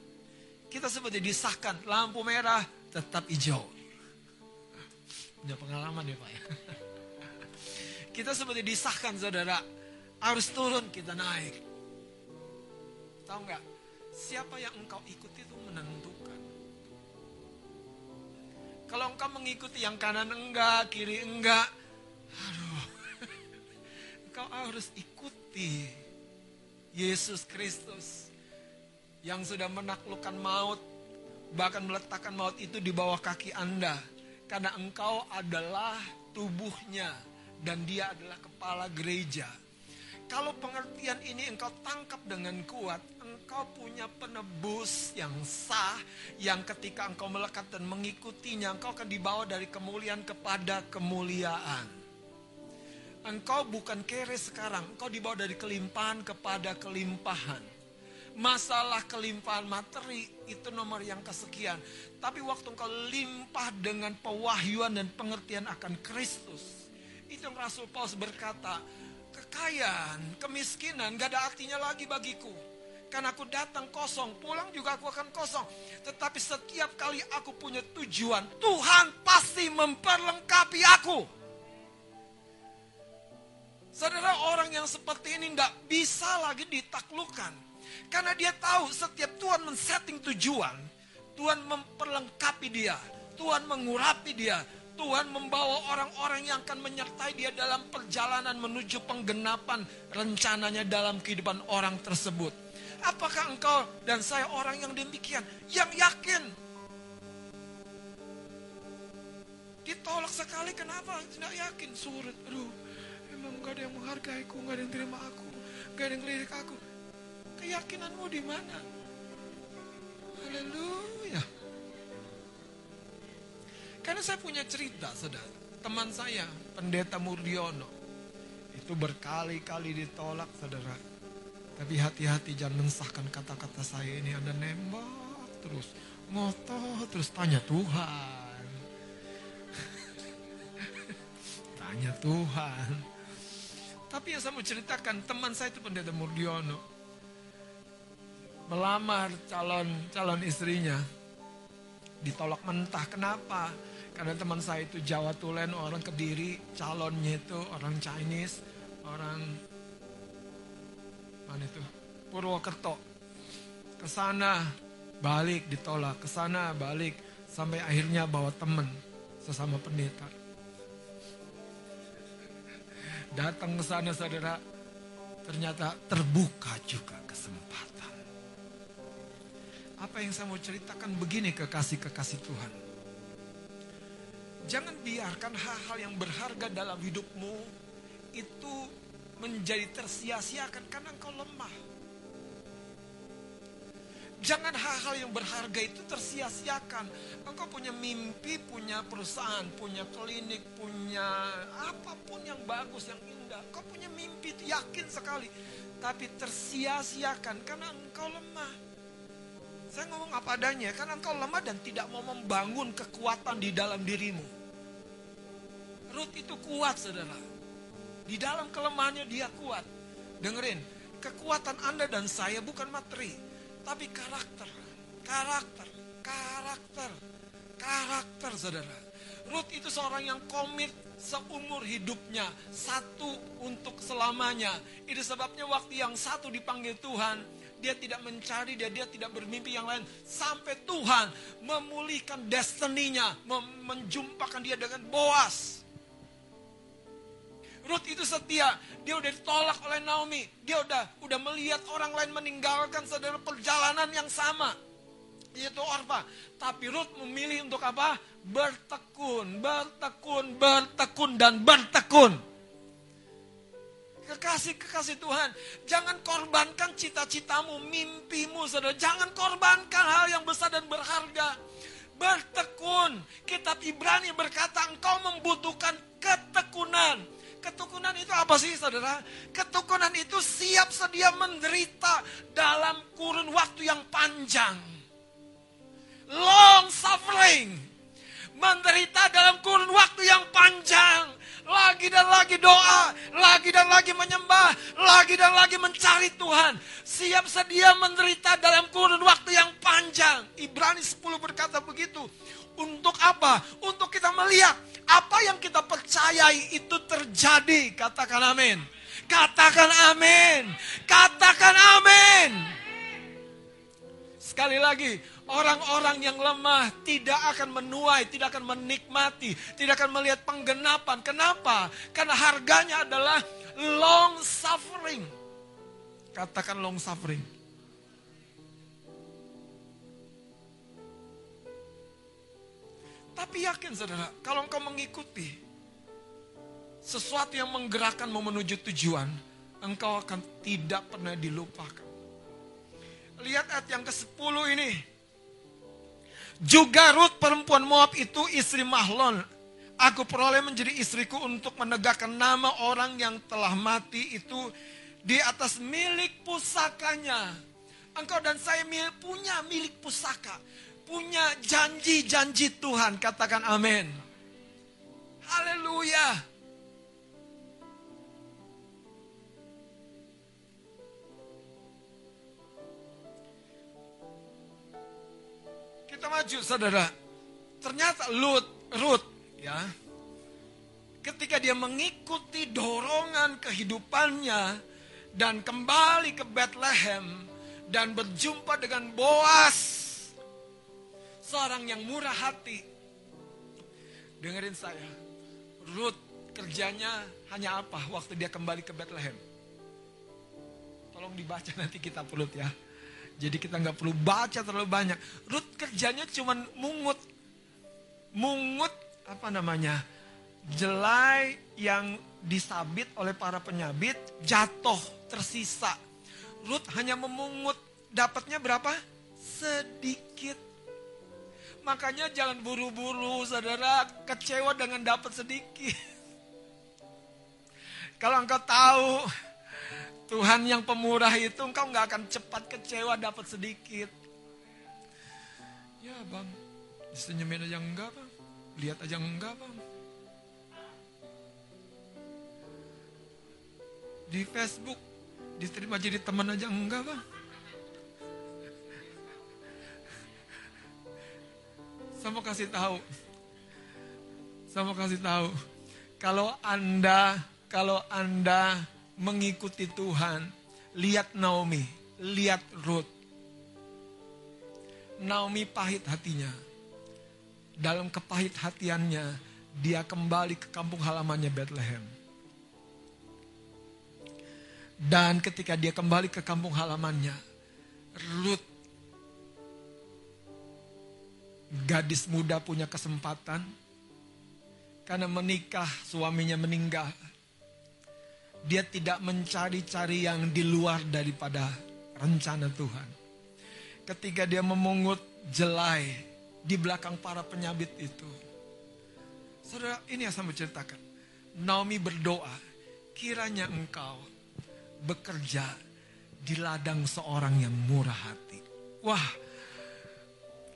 Kita seperti disahkan lampu merah tetap hijau. Punya pengalaman ya Pak ya. Kita seperti disahkan saudara. Harus turun kita naik. Tahu nggak? Siapa yang engkau ikuti itu menentukan. Kalau engkau mengikuti yang kanan enggak, kiri enggak. Aduh. Engkau harus ikuti Yesus Kristus yang sudah menaklukkan maut bahkan meletakkan maut itu di bawah kaki Anda karena engkau adalah tubuhnya dan dia adalah kepala gereja. Kalau pengertian ini engkau tangkap dengan kuat, engkau punya penebus yang sah, yang ketika engkau melekat dan mengikutinya, engkau akan dibawa dari kemuliaan kepada kemuliaan. Engkau bukan kere sekarang, engkau dibawa dari kelimpahan kepada kelimpahan. Masalah kelimpahan materi itu nomor yang kesekian. Tapi waktu engkau limpah dengan pewahyuan dan pengertian akan Kristus. Itu yang Rasul Paulus berkata, kekayaan, kemiskinan gak ada artinya lagi bagiku. Karena aku datang kosong, pulang juga aku akan kosong. Tetapi setiap kali aku punya tujuan, Tuhan pasti memperlengkapi aku. Saudara orang yang seperti ini tidak bisa lagi ditaklukkan. Karena dia tahu setiap Tuhan men-setting tujuan, Tuhan memperlengkapi dia, Tuhan mengurapi dia, Tuhan membawa orang-orang yang akan menyertai dia dalam perjalanan menuju penggenapan rencananya dalam kehidupan orang tersebut. Apakah engkau dan saya orang yang demikian? Yang yakin. Ditolak sekali kenapa? Tidak yakin. Surat, aduh emang gak ada yang menghargaiku, gak ada yang terima aku, gak ada yang ngelirik aku. Keyakinanmu di mana? Haleluya. Karena saya punya cerita, saudara. Teman saya, pendeta Murdiono. Itu berkali-kali ditolak, saudara. Tapi hati-hati jangan mensahkan kata-kata saya ini. Anda nembak terus. Ngotot terus tanya Tuhan. tanya Tuhan. Tapi yang saya mau ceritakan, teman saya itu pendeta Murdiono melamar calon calon istrinya ditolak mentah. Kenapa? Karena teman saya itu Jawa Tulen, orang Kediri, calonnya itu orang Chinese, orang mana itu? Purwokerto. Ke sana balik ditolak, ke sana balik sampai akhirnya bawa temen sesama pendeta. Datang ke sana saudara, ternyata terbuka juga kesempatan. Apa yang saya mau ceritakan begini kekasih-kekasih Tuhan. Jangan biarkan hal-hal yang berharga dalam hidupmu itu menjadi tersia-siakan karena engkau lemah. Jangan hal-hal yang berharga itu tersia-siakan. Engkau punya mimpi, punya perusahaan, punya klinik, punya apa pun yang bagus, yang indah. Engkau punya mimpi, yakin sekali. Tapi tersia-siakan karena engkau lemah. Saya ngomong apa adanya, karena engkau lemah dan tidak mau membangun kekuatan di dalam dirimu. Ruth itu kuat, saudara. Di dalam kelemahannya dia kuat. Dengerin, kekuatan Anda dan saya bukan materi, tapi karakter. Karakter, karakter, karakter, saudara. Ruth itu seorang yang komit seumur hidupnya, satu untuk selamanya. Itu sebabnya waktu yang satu dipanggil Tuhan, dia tidak mencari dia, dia tidak bermimpi yang lain. Sampai Tuhan memulihkan destininya, menjumpakan dia dengan Boas. Ruth itu setia, dia udah ditolak oleh Naomi. Dia udah udah melihat orang lain meninggalkan saudara perjalanan yang sama. Yaitu Orfa. Tapi Ruth memilih untuk apa? Bertekun, bertekun, bertekun, dan bertekun. Kekasih-kekasih Tuhan, jangan korbankan cita-citamu, mimpimu, saudara. Jangan korbankan hal yang besar dan berharga. Bertekun. Kitab Ibrani berkata engkau membutuhkan ketekunan. Ketekunan apa sih saudara? Ketekunan itu siap sedia menderita dalam kurun waktu yang panjang. Long suffering. Menderita dalam kurun waktu yang panjang. Lagi dan lagi doa, lagi dan lagi menyembah, lagi dan lagi mencari Tuhan. Siap sedia menderita dalam kurun waktu yang panjang. Ibrani 10 berkata begitu. Untuk apa? Untuk kita melihat apa yang kita percayai itu terjadi. Katakan amin. Katakan amin. Katakan amin. Sekali lagi, orang-orang yang lemah tidak akan menuai, tidak akan menikmati, tidak akan melihat penggenapan. Kenapa? Karena harganya adalah long suffering. Katakan long suffering. Tapi yakin saudara, kalau engkau mengikuti sesuatu yang menggerakkanmu menuju tujuan, engkau akan tidak pernah dilupakan. Lihat ayat yang ke-10 ini. Juga Ruth perempuan Moab itu istri Mahlon. Aku peroleh menjadi istriku untuk menegakkan nama orang yang telah mati itu di atas milik pusakanya. Engkau dan saya punya milik pusaka. Punya janji-janji Tuhan. Katakan amin. Haleluya. Kita maju saudara. Ternyata Lut, Ruth ya. Ketika dia mengikuti dorongan kehidupannya dan kembali ke Bethlehem dan berjumpa dengan Boas seorang yang murah hati. Dengerin saya. Ruth kerjanya hanya apa waktu dia kembali ke Bethlehem? Tolong dibaca nanti kita perut ya. Jadi kita nggak perlu baca terlalu banyak. Ruth kerjanya cuma mungut. Mungut apa namanya? Jelai yang disabit oleh para penyabit jatuh tersisa. Ruth hanya memungut. Dapatnya berapa? Sedikit. Makanya jangan buru-buru saudara kecewa dengan dapat sedikit. Kalau engkau tahu Tuhan yang pemurah itu engkau nggak akan cepat kecewa dapat sedikit. Ya bang, disenyumin aja enggak bang, lihat aja enggak bang. Di Facebook diterima jadi teman aja enggak bang. Saya mau kasih tahu, saya mau kasih tahu, kalau anda kalau anda mengikuti Tuhan, lihat Naomi, lihat Ruth. Naomi pahit hatinya. Dalam kepahit hatiannya, dia kembali ke kampung halamannya Bethlehem. Dan ketika dia kembali ke kampung halamannya, Ruth, gadis muda punya kesempatan, karena menikah suaminya meninggal dia tidak mencari-cari yang di luar daripada rencana Tuhan. Ketika dia memungut jelai di belakang para penyabit itu. Saudara, ini yang saya mau ceritakan. Naomi berdoa, kiranya engkau bekerja di ladang seorang yang murah hati. Wah,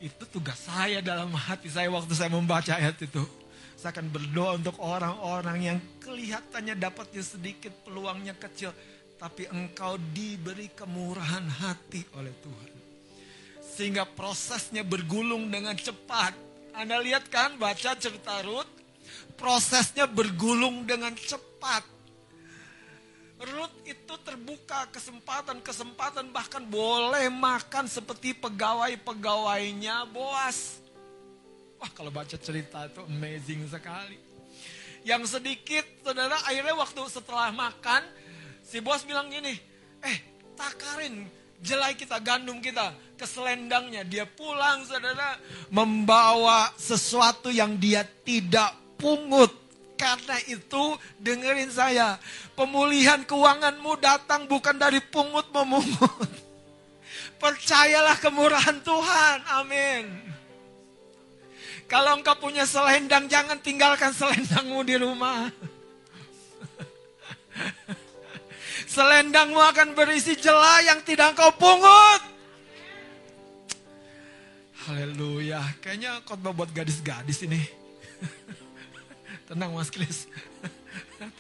itu tugas saya dalam hati saya waktu saya membaca ayat itu. Saya akan berdoa untuk orang-orang yang kelihatannya dapatnya sedikit, peluangnya kecil. Tapi engkau diberi kemurahan hati oleh Tuhan. Sehingga prosesnya bergulung dengan cepat. Anda lihat kan baca cerita Ruth. Prosesnya bergulung dengan cepat. Ruth itu terbuka kesempatan-kesempatan bahkan boleh makan seperti pegawai-pegawainya Boas. Wah kalau baca cerita itu amazing sekali. Yang sedikit, saudara, akhirnya waktu setelah makan, si bos bilang gini, eh takarin jelai kita, gandum kita ke selendangnya. Dia pulang, saudara, membawa sesuatu yang dia tidak pungut. Karena itu dengerin saya, pemulihan keuanganmu datang bukan dari pungut memungut. Percayalah kemurahan Tuhan, amin. Kalau engkau punya selendang, jangan tinggalkan selendangmu di rumah. Selendangmu akan berisi jela yang tidak kau pungut. Haleluya. Kayaknya khotbah buat gadis-gadis ini. Tenang Mas Kris.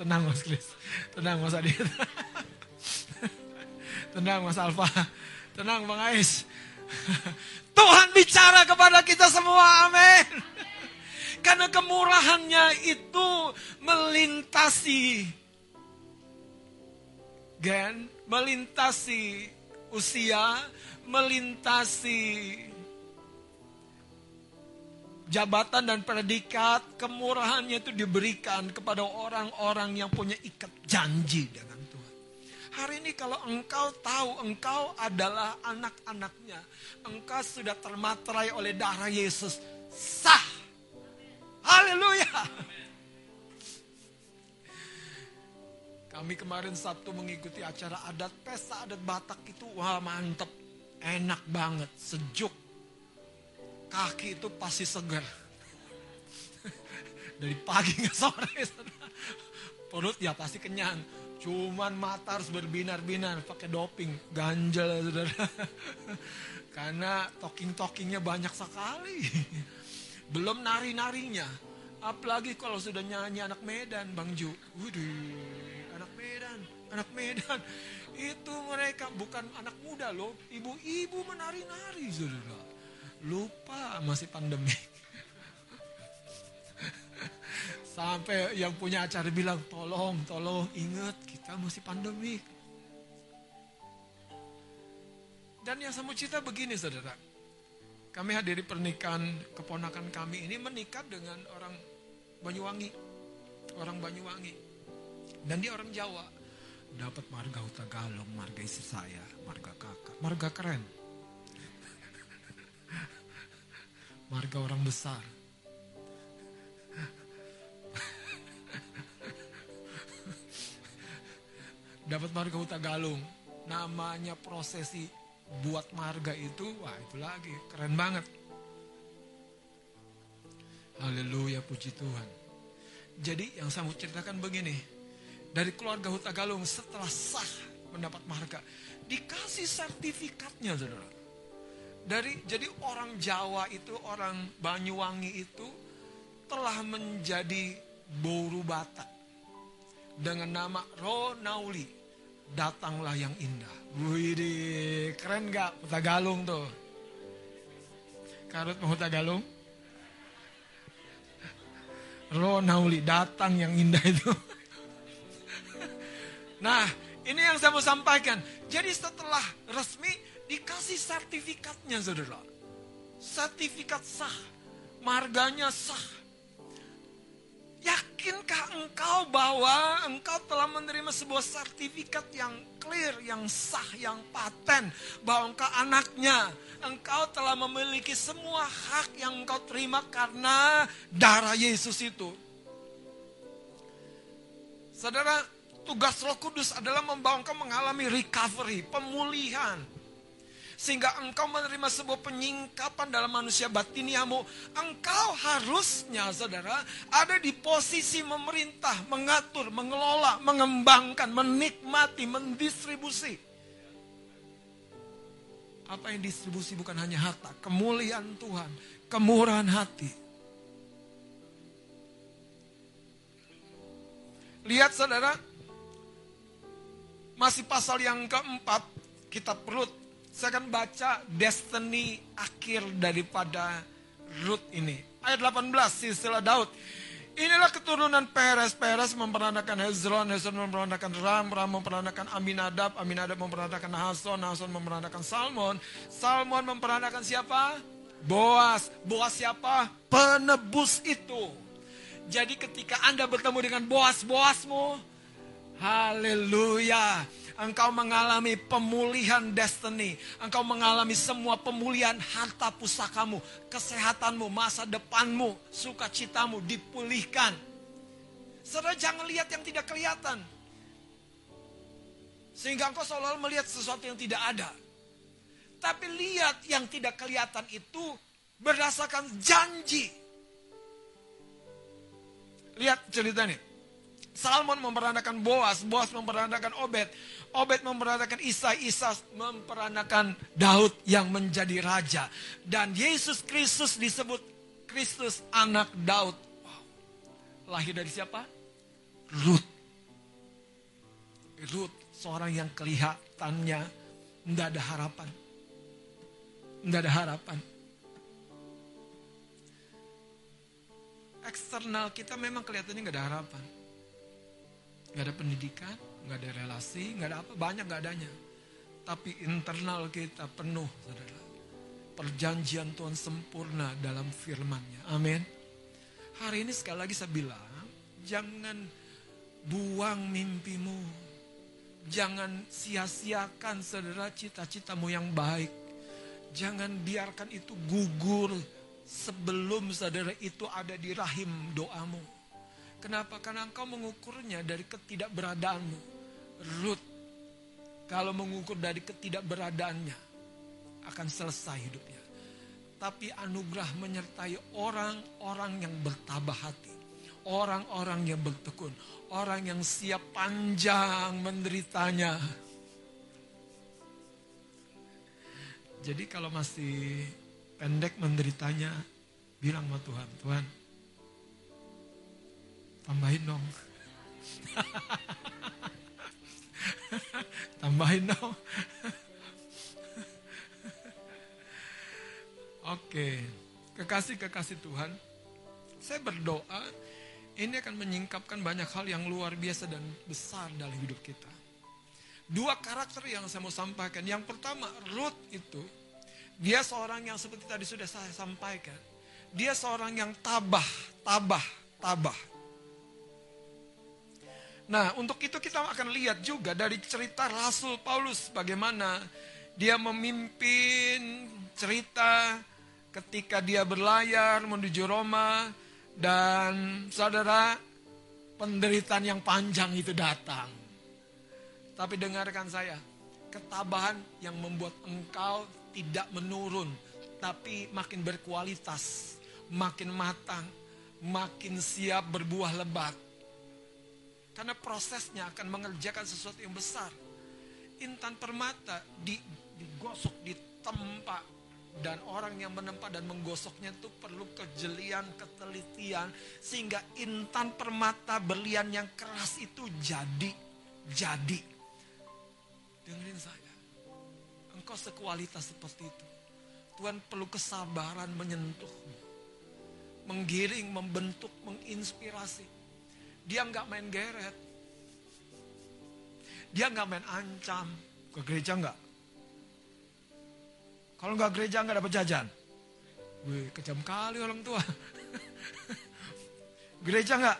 Tenang Mas Kris. Tenang Mas Adit. Tenang Mas Alfa. Tenang Bang Ais. Tuhan bicara kepada kita semua. Amin. Karena kemurahannya itu melintasi gen, melintasi usia, melintasi jabatan dan predikat, kemurahannya itu diberikan kepada orang-orang yang punya ikat janji dengan. Hari ini kalau engkau tahu engkau adalah anak-anaknya, engkau sudah termaterai oleh darah Yesus, sah Haleluya. Kami kemarin Sabtu mengikuti acara adat pesta adat Batak itu wah mantep. Enak banget, sejuk. Kaki itu pasti segar. Dari pagi ke sore. Perut ya pasti kenyang. Cuman mata harus berbinar-binar pakai doping, ganjel saudara. Karena talking-talkingnya banyak sekali. Belum nari-narinya. Apalagi kalau sudah nyanyi anak Medan, Bang Ju. Waduh, anak Medan, anak Medan. Itu mereka bukan anak muda loh. Ibu-ibu menari-nari, saudara. Lupa masih pandemi. Sampai yang punya acara bilang, tolong, tolong, ingat kita masih pandemi. Dan yang saya mau cerita begini saudara. Kami hadiri pernikahan keponakan kami ini menikah dengan orang Banyuwangi. Orang Banyuwangi. Dan dia orang Jawa. Dapat marga Huta Galong, marga istri saya, marga kakak. Marga keren. Marga orang besar. Dapat marga Huta Galung. Namanya prosesi buat marga itu, wah itu lagi keren banget. Haleluya puji Tuhan. Jadi yang saya mau ceritakan begini. Dari keluarga Huta Galung setelah sah mendapat marga. Dikasih sertifikatnya saudara. Dari, jadi orang Jawa itu, orang Banyuwangi itu telah menjadi boru batak. Dengan nama Ronauli. Datanglah yang indah. Wih, keren gak Huta Galung tuh? Karut mau Huta Galung? Ronauli datang yang indah itu. Nah, ini yang saya mau sampaikan. Jadi setelah resmi dikasih sertifikatnya, saudara. Sertifikat sah, marganya sah. Yakinkah engkau bahwa engkau telah menerima sebuah sertifikat yang clear, yang sah, yang paten. Bahwa engkau anaknya. Engkau telah memiliki semua hak yang engkau terima karena darah Yesus itu. Saudara, tugas roh kudus adalah membawa engkau mengalami recovery, pemulihan. Sehingga engkau menerima sebuah penyingkapan dalam manusia batiniamu. Engkau harusnya saudara ada di posisi memerintah, mengatur, mengelola, mengembangkan, menikmati, mendistribusi. Apa yang distribusi bukan hanya harta, kemuliaan Tuhan, kemurahan hati. Lihat saudara, masih pasal yang keempat, kitab Rut saya akan baca destiny akhir daripada Ruth ini. Ayat 18, silsilah Daud. Inilah keturunan Peres. Peres memperanakan Hezron. Hezron memperanakan Ram. Ram memperanakan Aminadab. Aminadab memperanakan Hason. Hason memperanakan Salmon. Salmon memperanakan siapa? Boas. Boas siapa? Penebus itu. Jadi ketika Anda bertemu dengan Boas-Boasmu. Haleluya engkau mengalami pemulihan destiny. Engkau mengalami semua pemulihan harta pusakamu, kesehatanmu, masa depanmu, sukacitamu dipulihkan. Saudara jangan lihat yang tidak kelihatan. Sehingga engkau seolah melihat sesuatu yang tidak ada. Tapi lihat yang tidak kelihatan itu berdasarkan janji. Lihat ceritanya. Salmon memperanakan Boas, Boas memperanakan Obed, Obed memperanakan Isai, Isai memperanakan Daud yang menjadi raja. Dan Yesus Kristus disebut Kristus anak Daud. Wow. Lahir dari siapa? Ruth. Ruth, seorang yang kelihatannya tidak ada harapan. Tidak ada harapan. Eksternal kita memang kelihatannya nggak ada harapan. Nggak ada pendidikan, nggak ada relasi, nggak ada apa, banyak nggak adanya. Tapi internal kita penuh, saudara. Perjanjian Tuhan sempurna dalam firman-Nya. Amin. Hari ini sekali lagi saya bilang, jangan buang mimpimu. Jangan sia-siakan saudara cita-citamu yang baik. Jangan biarkan itu gugur sebelum saudara itu ada di rahim doamu. Kenapa? Karena engkau mengukurnya dari ketidakberadaanmu. Ruth, kalau mengukur dari ketidakberadaannya, akan selesai hidupnya. Tapi anugerah menyertai orang-orang yang bertabah hati. Orang-orang yang bertekun. Orang yang siap panjang menderitanya. Jadi kalau masih pendek menderitanya, bilang sama Tuhan, Tuhan, tambahin dong. tambahin dong. Oke, kekasih-kekasih Tuhan, saya berdoa ini akan menyingkapkan banyak hal yang luar biasa dan besar dalam hidup kita. Dua karakter yang saya mau sampaikan. Yang pertama, Ruth itu, dia seorang yang seperti tadi sudah saya sampaikan. Dia seorang yang tabah, tabah, tabah. Nah, untuk itu kita akan lihat juga dari cerita Rasul Paulus bagaimana dia memimpin cerita ketika dia berlayar menuju Roma dan saudara penderitaan yang panjang itu datang. Tapi dengarkan saya, ketabahan yang membuat engkau tidak menurun, tapi makin berkualitas, makin matang, makin siap berbuah lebat. Karena prosesnya akan mengerjakan sesuatu yang besar. Intan permata digosok, ditempa, dan orang yang menempa dan menggosoknya itu perlu kejelian, ketelitian sehingga intan permata berlian yang keras itu jadi jadi. Dengerin saya. Engkau sekualitas seperti itu. Tuhan perlu kesabaran menyentuhmu. Menggiring, membentuk, menginspirasi. Dia nggak main geret. Dia nggak main ancam. Ke gereja nggak? Kalau nggak gereja nggak dapat jajan. Wih, kejam kali orang tua. gereja nggak?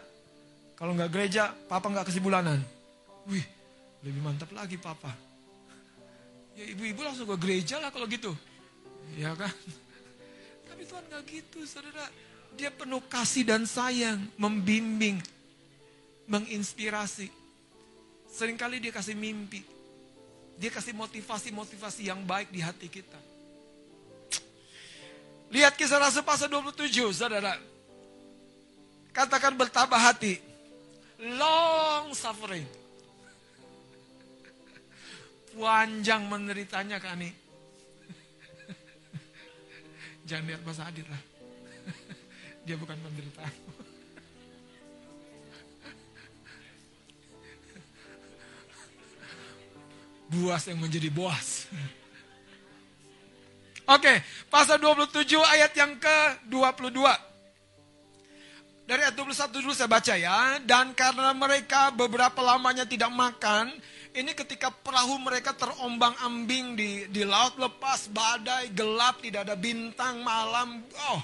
Kalau nggak gereja, papa nggak kasih bulanan. Wih, lebih mantap lagi papa. Ya ibu-ibu langsung ke gereja lah kalau gitu. Ya kan? Tapi Tuhan nggak gitu, saudara. Dia penuh kasih dan sayang, membimbing, menginspirasi. Seringkali dia kasih mimpi. Dia kasih motivasi-motivasi yang baik di hati kita. Lihat kisah Rasul pasal 27, saudara. Katakan bertabah hati. Long suffering. Panjang menderitanya kani. Jangan lihat Mas Adit lah. Dia bukan menderita. Buas yang menjadi boas. Oke, pasal 27 ayat yang ke-22. Dari ayat 21 dulu saya baca ya. Dan karena mereka beberapa lamanya tidak makan, ini ketika perahu mereka terombang ambing di, di laut lepas, badai, gelap, tidak ada bintang, malam. Oh,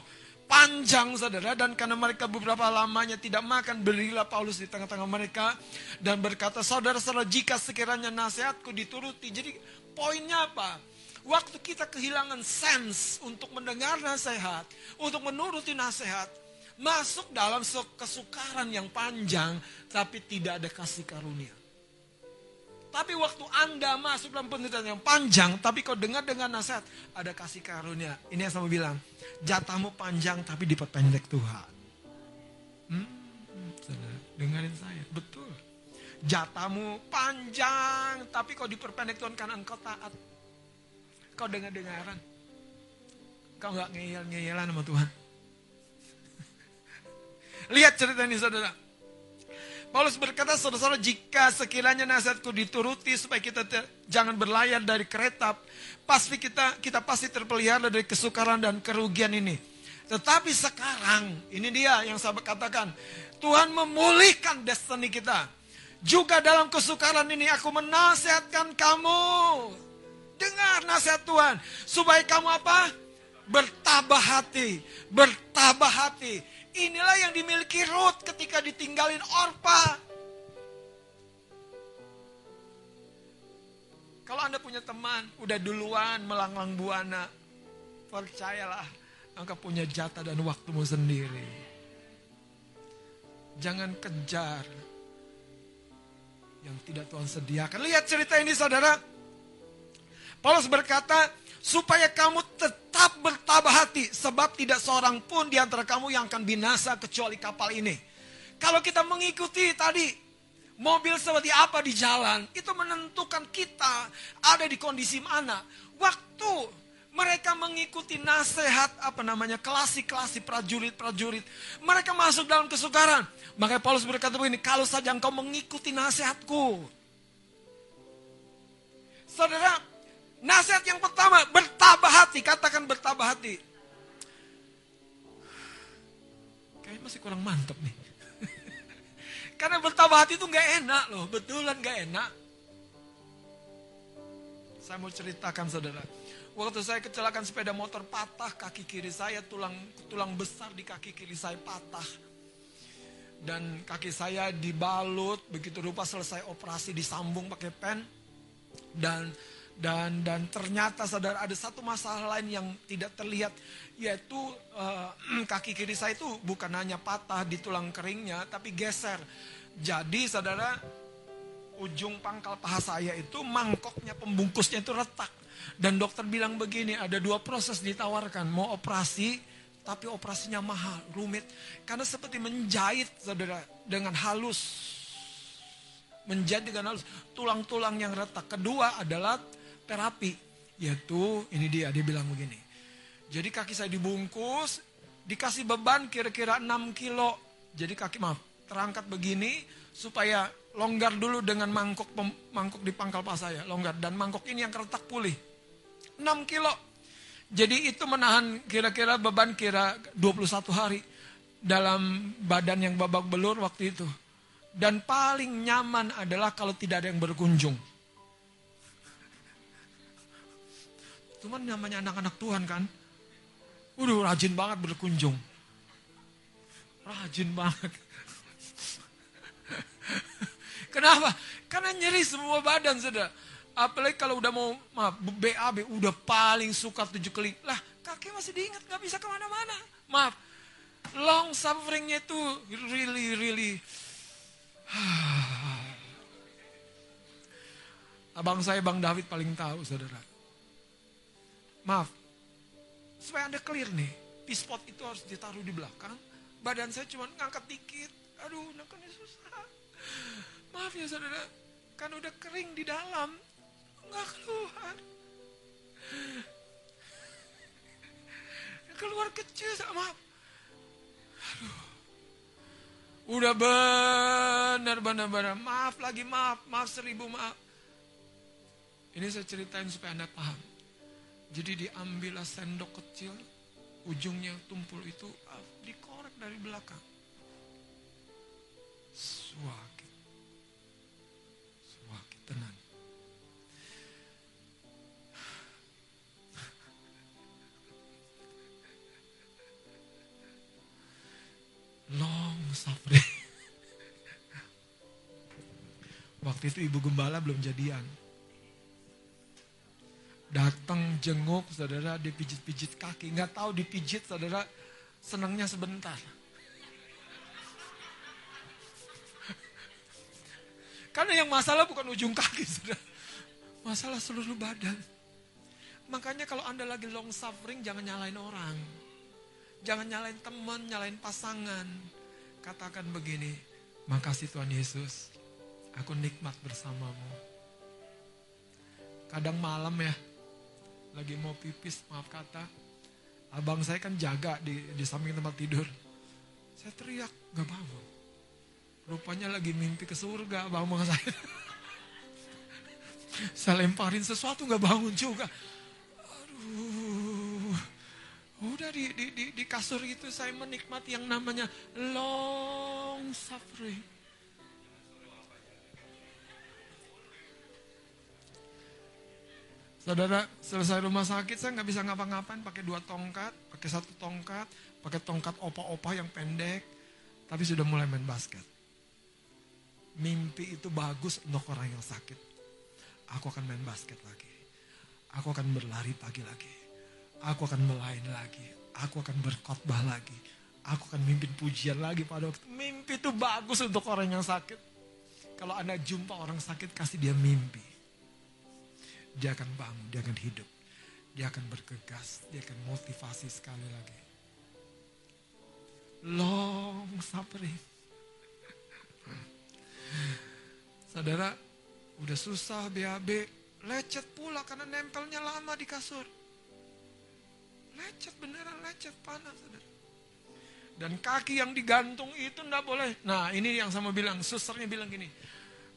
panjang saudara. Dan karena mereka beberapa lamanya tidak makan, berilah Paulus di tengah-tengah mereka. Dan berkata, saudara-saudara jika sekiranya nasihatku dituruti. Jadi poinnya apa? Waktu kita kehilangan sense untuk mendengar nasihat, untuk menuruti nasihat, masuk dalam kesukaran yang panjang, tapi tidak ada kasih karunia. Tapi waktu Anda masuk dalam penderitaan yang panjang, tapi kau dengar dengan nasihat, ada kasih karunia. Ini yang saya bilang, jatahmu panjang tapi diperpendek Tuhan. Hmm. Dengerin saya, betul. Jatamu panjang, tapi kau diperpendek Tuhan karena engkau taat. Kau dengar-dengaran. Kau nggak ngeyel-ngeyelan sama Tuhan. Lihat cerita ini saudara. Paulus berkata, saudara-saudara, jika sekiranya nasihatku dituruti supaya kita jangan berlayar dari kereta, pasti kita kita pasti terpelihara dari kesukaran dan kerugian ini. Tetapi sekarang, ini dia yang saya katakan, Tuhan memulihkan destiny kita. Juga dalam kesukaran ini aku menasihatkan kamu. Dengar nasihat Tuhan. Supaya kamu apa? Bertabah hati. Bertabah hati. Inilah yang dimiliki Ruth ketika ditinggalin Orpa. Kalau Anda punya teman, udah duluan melanglang buana. Percayalah, engkau punya jatah dan waktumu sendiri. Jangan kejar yang tidak Tuhan sediakan. Lihat cerita ini saudara. Paulus berkata, supaya kamu tetap bertabah hati, sebab tidak seorang pun di antara kamu yang akan binasa kecuali kapal ini. Kalau kita mengikuti tadi, mobil seperti apa di jalan, itu menentukan kita ada di kondisi mana. Waktu mereka mengikuti nasihat apa namanya klasik-klasik prajurit-prajurit. Mereka masuk dalam kesukaran. Makanya Paulus berkata begini, kalau saja engkau mengikuti nasihatku. Saudara, nasihat yang pertama, bertabah hati. Katakan bertabah hati. Kayaknya masih kurang mantep nih. Karena bertabah hati itu nggak enak loh, betulan nggak enak. Saya mau ceritakan saudara. Waktu saya kecelakaan sepeda motor patah kaki kiri saya tulang tulang besar di kaki kiri saya patah. Dan kaki saya dibalut begitu rupa selesai operasi disambung pakai pen dan dan dan ternyata saudara ada satu masalah lain yang tidak terlihat yaitu uh, kaki kiri saya itu bukan hanya patah di tulang keringnya tapi geser. Jadi saudara ujung pangkal paha saya itu mangkoknya pembungkusnya itu retak. Dan dokter bilang begini, ada dua proses ditawarkan, mau operasi tapi operasinya mahal, rumit. Karena seperti menjahit saudara dengan halus. Menjahit dengan halus, tulang-tulang yang retak. Kedua adalah terapi, yaitu ini dia, dia bilang begini. Jadi kaki saya dibungkus, dikasih beban kira-kira 6 kilo. Jadi kaki maaf, terangkat begini supaya longgar dulu dengan mangkok mangkok di pangkal paha saya, longgar dan mangkok ini yang retak pulih. 6 kilo. Jadi itu menahan kira-kira beban kira 21 hari dalam badan yang babak belur waktu itu. Dan paling nyaman adalah kalau tidak ada yang berkunjung. Cuman namanya anak-anak Tuhan kan. Udah rajin banget berkunjung. Rajin banget. Kenapa? Karena nyeri semua badan sudah. Apalagi kalau udah mau maaf, BAB udah paling suka tujuh kali. Lah kaki masih diingat gak bisa ke mana-mana. Maaf. Long sufferingnya itu really really. Abang saya Bang David paling tahu saudara. Maaf. Supaya anda clear nih. P-spot itu harus ditaruh di belakang. Badan saya cuma ngangkat dikit. Aduh, nekannya susah. Maaf ya saudara. Kan udah kering di dalam nggak keluar. Keluar kecil sama. Aduh. Udah benar benar benar maaf lagi maaf maaf seribu maaf. Ini saya ceritain supaya anda paham. Jadi diambillah sendok kecil, ujungnya tumpul itu dikorek dari belakang. Suaki. Suaki tenang. long suffering. Waktu itu ibu gembala belum jadian. Datang jenguk saudara dipijit-pijit kaki. Nggak tahu dipijit saudara senangnya sebentar. Karena yang masalah bukan ujung kaki saudara. Masalah seluruh badan. Makanya kalau anda lagi long suffering jangan nyalain orang. Jangan nyalain teman, nyalain pasangan. Katakan begini, Makasih Tuhan Yesus. Aku nikmat bersamamu. Kadang malam ya, lagi mau pipis, maaf kata. Abang saya kan jaga di, di samping tempat tidur. Saya teriak, gak bangun. Rupanya lagi mimpi ke surga abang saya. saya lemparin sesuatu gak bangun juga. Aduh. Udah di, di, di, di kasur itu saya menikmati yang namanya long suffering. Saudara, selesai rumah sakit saya nggak bisa ngapa-ngapain pakai dua tongkat, pakai satu tongkat, pakai tongkat opa-opa yang pendek, tapi sudah mulai main basket. Mimpi itu bagus untuk orang yang sakit. Aku akan main basket lagi. Aku akan berlari pagi lagi. Aku akan melayani lagi. Aku akan berkhotbah lagi. Aku akan mimpin pujian lagi pada waktu. Mimpi itu bagus untuk orang yang sakit. Kalau Anda jumpa orang sakit, kasih dia mimpi dia akan bangun, dia akan hidup. Dia akan bergegas, dia akan motivasi sekali lagi. Long suffering. Saudara, udah susah BAB, lecet pula karena nempelnya lama di kasur. Lecet beneran lecet panas saudara. Dan kaki yang digantung itu enggak boleh. Nah ini yang sama bilang, susternya bilang gini,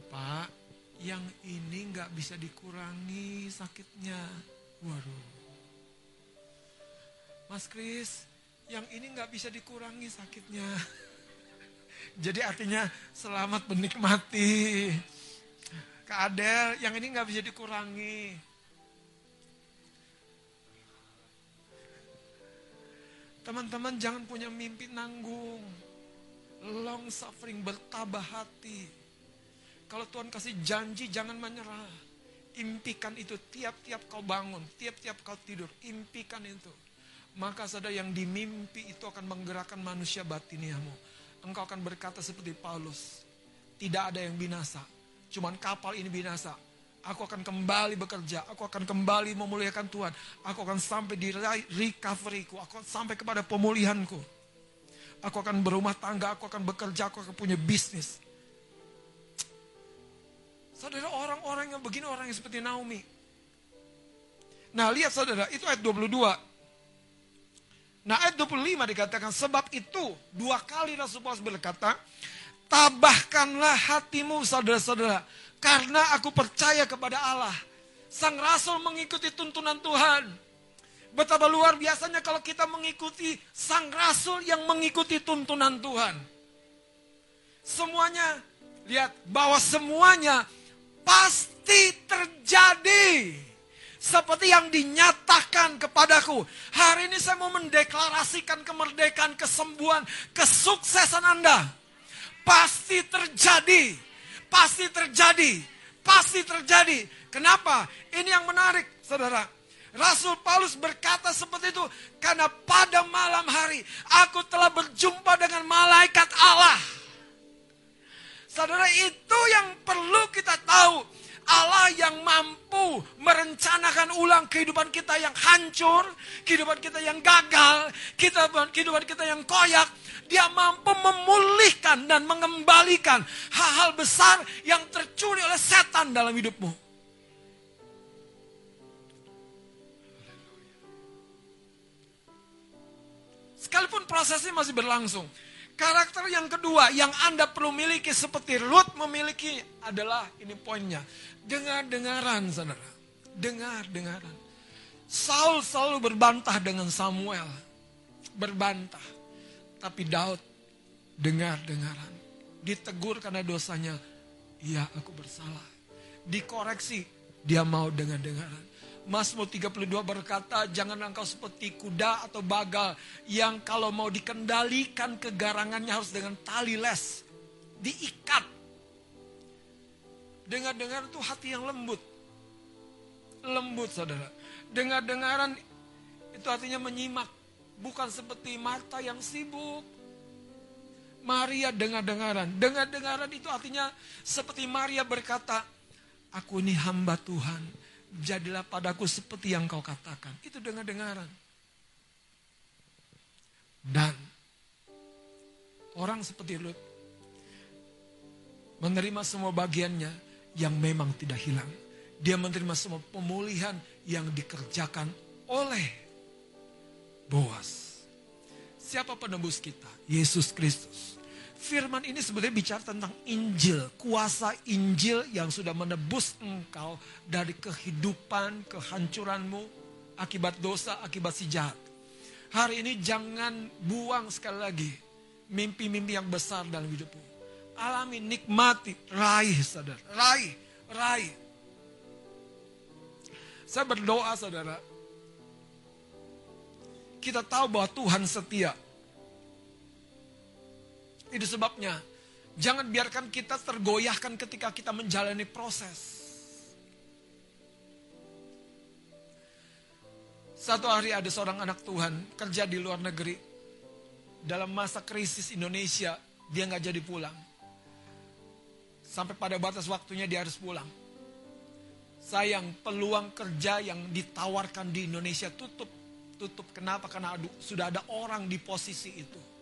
Pak yang ini nggak bisa dikurangi sakitnya. Waduh. Mas Kris, yang ini nggak bisa dikurangi sakitnya. Jadi artinya selamat menikmati. Kak Adel, yang ini nggak bisa dikurangi. Teman-teman jangan punya mimpi nanggung. Long suffering, bertabah hati kalau Tuhan kasih janji jangan menyerah. Impikan itu tiap-tiap kau bangun, tiap-tiap kau tidur, impikan itu. Maka saudara yang dimimpi itu akan menggerakkan manusia batiniamu. Engkau akan berkata seperti Paulus, tidak ada yang binasa, cuman kapal ini binasa. Aku akan kembali bekerja, aku akan kembali memuliakan Tuhan. Aku akan sampai di recoveryku, aku akan sampai kepada pemulihanku. Aku akan berumah tangga, aku akan bekerja, aku akan punya bisnis. Saudara orang-orang yang begini orang yang seperti Naomi. Nah lihat saudara itu ayat 22. Nah ayat 25 dikatakan sebab itu dua kali Rasul Paulus berkata tabahkanlah hatimu saudara-saudara karena aku percaya kepada Allah. Sang Rasul mengikuti tuntunan Tuhan. Betapa luar biasanya kalau kita mengikuti Sang Rasul yang mengikuti tuntunan Tuhan. Semuanya, lihat bahwa semuanya pasti terjadi. Seperti yang dinyatakan kepadaku. Hari ini saya mau mendeklarasikan kemerdekaan, kesembuhan, kesuksesan Anda. Pasti terjadi. Pasti terjadi. Pasti terjadi. Kenapa? Ini yang menarik, saudara. Rasul Paulus berkata seperti itu karena pada malam hari aku telah berjumpa dengan malaikat Allah Saudara itu yang perlu kita tahu. Allah yang mampu merencanakan ulang kehidupan kita yang hancur, kehidupan kita yang gagal, kehidupan kita yang koyak. Dia mampu memulihkan dan mengembalikan hal-hal besar yang tercuri oleh setan dalam hidupmu. Sekalipun prosesnya masih berlangsung. Karakter yang kedua yang Anda perlu miliki seperti Ruth memiliki adalah ini poinnya. Dengar-dengaran saudara. Dengar-dengaran. Saul selalu berbantah dengan Samuel. Berbantah. Tapi Daud dengar-dengaran. Ditegur karena dosanya. Ya aku bersalah. Dikoreksi. Dia mau dengar-dengaran. Mazmur 32 berkata, jangan engkau seperti kuda atau bagal yang kalau mau dikendalikan kegarangannya harus dengan tali les. Diikat. Dengar-dengar itu hati yang lembut. Lembut saudara. Dengar-dengaran itu artinya menyimak. Bukan seperti Marta yang sibuk. Maria dengar-dengaran. Dengar-dengaran itu artinya seperti Maria berkata, aku ini hamba Tuhan jadilah padaku seperti yang kau katakan. Itu dengar-dengaran. Dan orang seperti Lut, menerima semua bagiannya yang memang tidak hilang. Dia menerima semua pemulihan yang dikerjakan oleh Boas. Siapa penebus kita? Yesus Kristus. Firman ini sebenarnya bicara tentang Injil, kuasa Injil yang sudah menebus engkau dari kehidupan, kehancuranmu, akibat dosa, akibat si jahat. Hari ini jangan buang sekali lagi mimpi-mimpi yang besar dalam hidupmu. Alami, nikmati, raih saudara, raih, raih. Saya berdoa saudara, kita tahu bahwa Tuhan setia. Itu sebabnya jangan biarkan kita tergoyahkan ketika kita menjalani proses. Satu hari ada seorang anak Tuhan kerja di luar negeri. Dalam masa krisis Indonesia, dia nggak jadi pulang. Sampai pada batas waktunya dia harus pulang. Sayang, peluang kerja yang ditawarkan di Indonesia tutup. Tutup, kenapa? Karena sudah ada orang di posisi itu.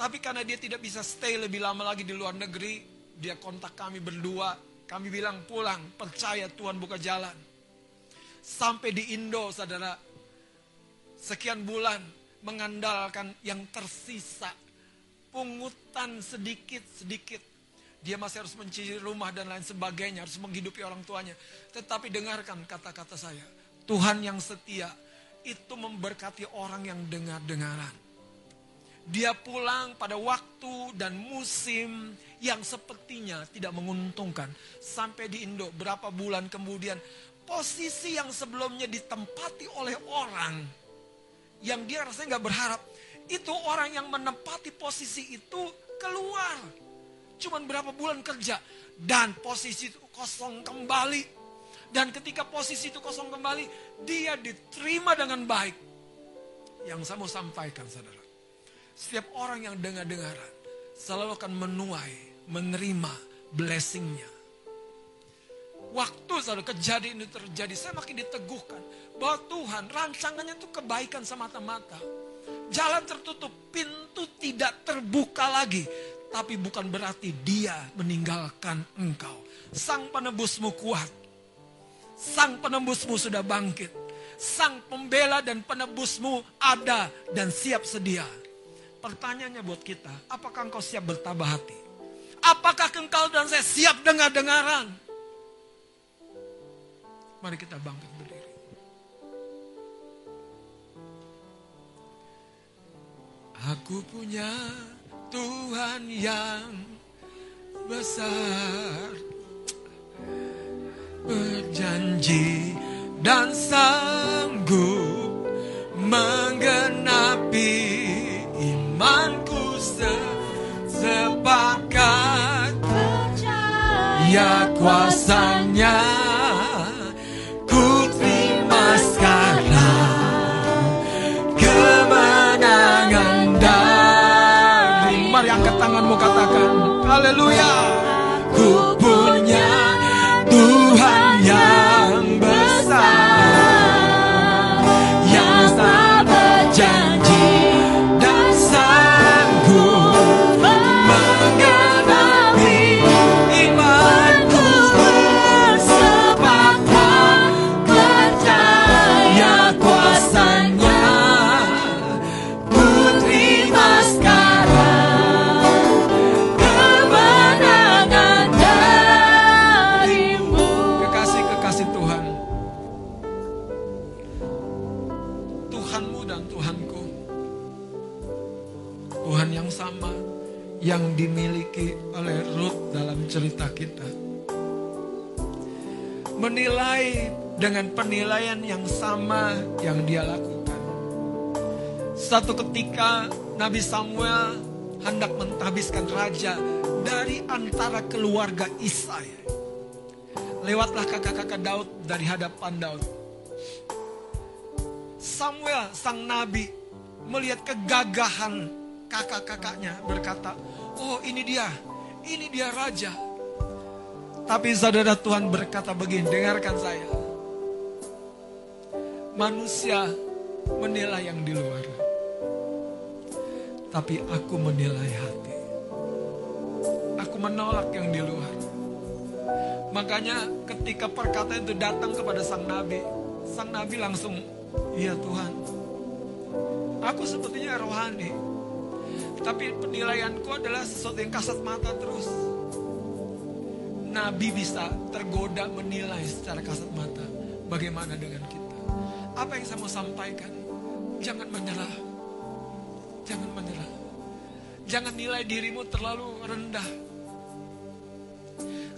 Tapi karena dia tidak bisa stay lebih lama lagi di luar negeri, dia kontak kami berdua. Kami bilang pulang, percaya Tuhan buka jalan. Sampai di Indo, saudara, sekian bulan mengandalkan yang tersisa. Pungutan sedikit-sedikit. Dia masih harus mencicipi rumah dan lain sebagainya, harus menghidupi orang tuanya. Tetapi dengarkan kata-kata saya. Tuhan yang setia itu memberkati orang yang dengar-dengaran. Dia pulang pada waktu dan musim yang sepertinya tidak menguntungkan. Sampai di Indo berapa bulan kemudian posisi yang sebelumnya ditempati oleh orang yang dia rasanya nggak berharap. Itu orang yang menempati posisi itu keluar. Cuman berapa bulan kerja dan posisi itu kosong kembali. Dan ketika posisi itu kosong kembali, dia diterima dengan baik. Yang saya mau sampaikan saudara. Setiap orang yang dengar-dengaran selalu akan menuai, menerima blessingnya. Waktu selalu kejadian itu terjadi, saya makin diteguhkan bahwa Tuhan rancangannya itu kebaikan semata-mata. Jalan tertutup, pintu tidak terbuka lagi. Tapi bukan berarti dia meninggalkan engkau. Sang penebusmu kuat. Sang penebusmu sudah bangkit. Sang pembela dan penebusmu ada dan siap sedia. Pertanyaannya buat kita, apakah engkau siap bertabah hati? Apakah engkau dan saya siap dengar-dengaran? Mari kita bangkit berdiri. Aku punya Tuhan yang besar Berjanji dan sanggup kuasanya ku terima sekarang kemenangan dari mari angkat tanganmu katakan haleluya. Ku Menilai dengan penilaian yang sama yang dia lakukan. Satu ketika Nabi Samuel hendak mentahbiskan raja dari antara keluarga Isai. Lewatlah kakak-kakak Daud dari hadapan Daud. Samuel sang nabi melihat kegagahan kakak-kakaknya berkata, "Oh, ini dia. Ini dia raja." Tapi saudara Tuhan berkata begini, dengarkan saya. Manusia menilai yang di luar. Tapi aku menilai hati. Aku menolak yang di luar. Makanya ketika perkataan itu datang kepada sang nabi, sang nabi langsung, iya Tuhan, aku sepertinya rohani, tapi penilaianku adalah sesuatu yang kasat mata terus. Nabi bisa tergoda menilai secara kasat mata. Bagaimana dengan kita? Apa yang saya mau sampaikan? Jangan menyerah. Jangan menyerah. Jangan nilai dirimu terlalu rendah.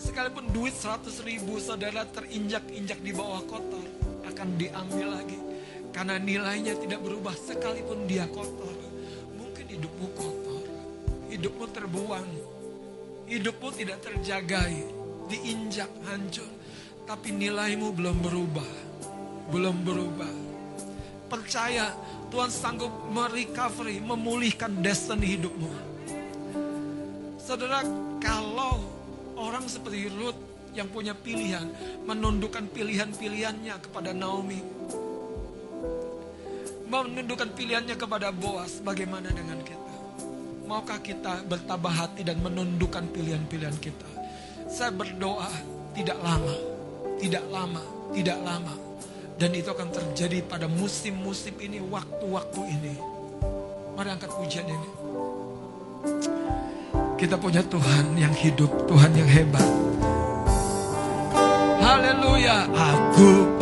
Sekalipun duit 100 ribu saudara terinjak-injak di bawah kotor. Akan diambil lagi. Karena nilainya tidak berubah sekalipun dia kotor. Mungkin hidupmu kotor. Hidupmu terbuang. Hidupmu tidak terjagai. Diinjak hancur. Tapi nilaimu belum berubah. Belum berubah. Percaya Tuhan sanggup merecovery, memulihkan destiny hidupmu. Saudara, kalau orang seperti Ruth yang punya pilihan, menundukkan pilihan-pilihannya kepada Naomi, menundukkan pilihannya kepada Boas, bagaimana dengan kita? Maukah kita bertabah hati dan menundukkan pilihan-pilihan kita? Saya berdoa tidak lama, tidak lama, tidak lama. Dan itu akan terjadi pada musim-musim ini, waktu-waktu ini. Mari angkat pujian ini. Kita punya Tuhan yang hidup, Tuhan yang hebat. Haleluya, aku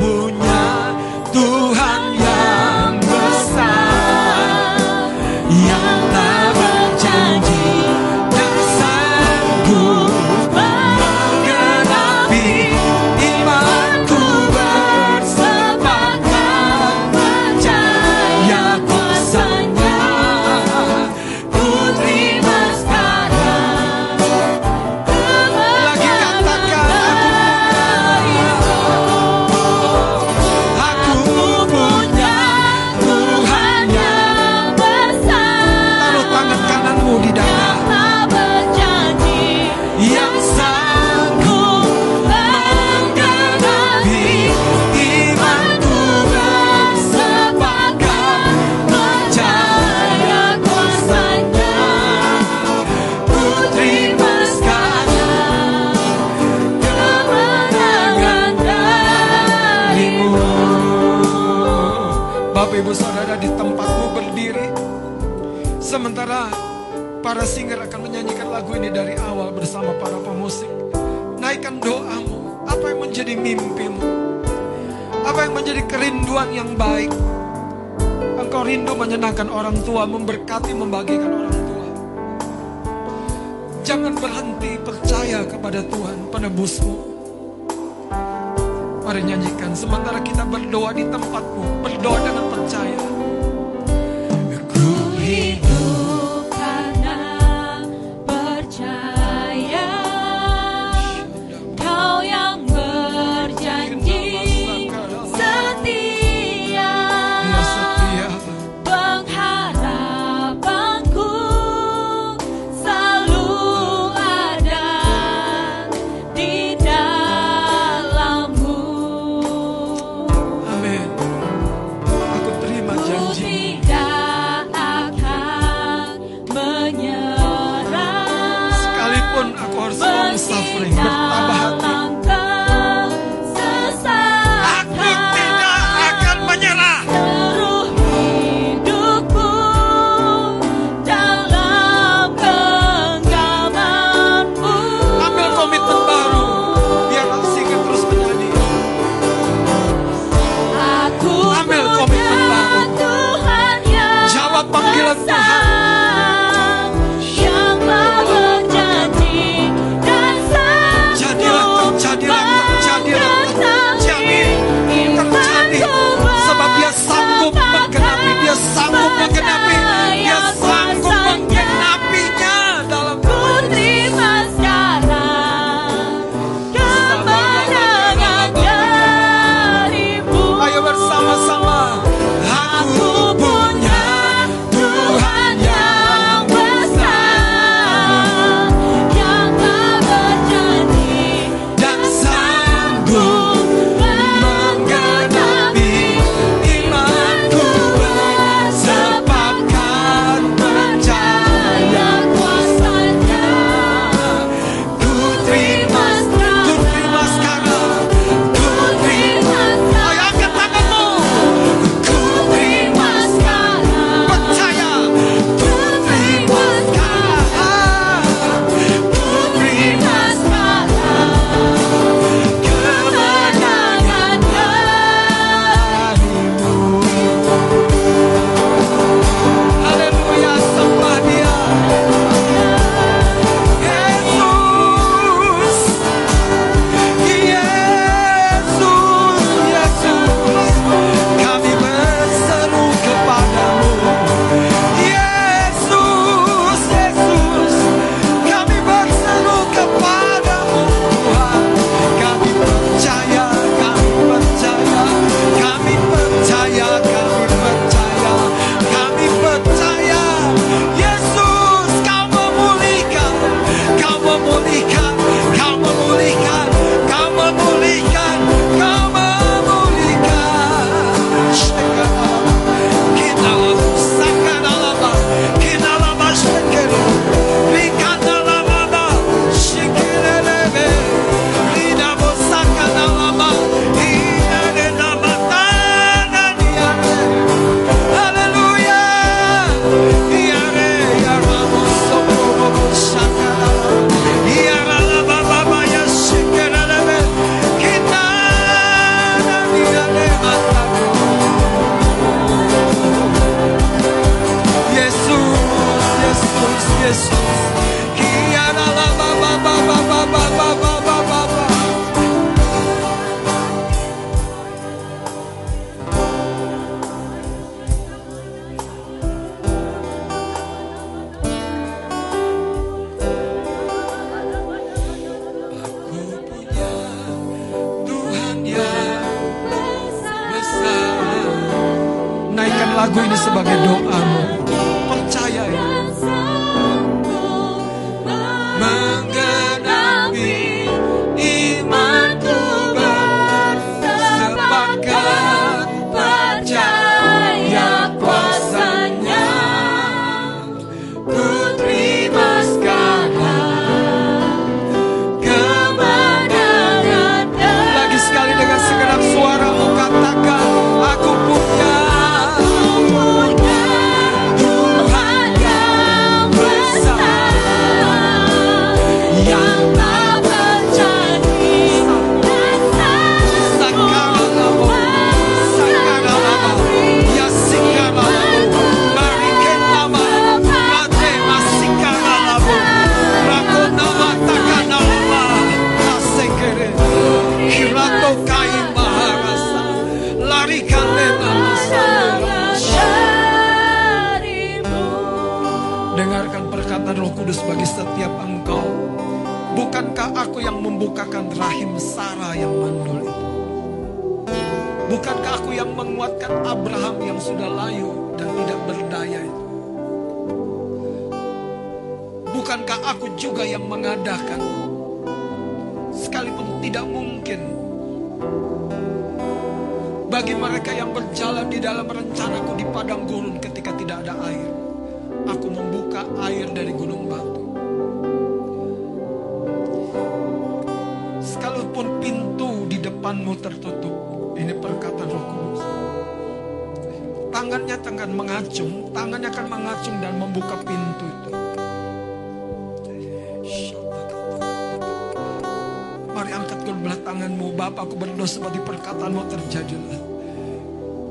seperti perkataanmu terjadilah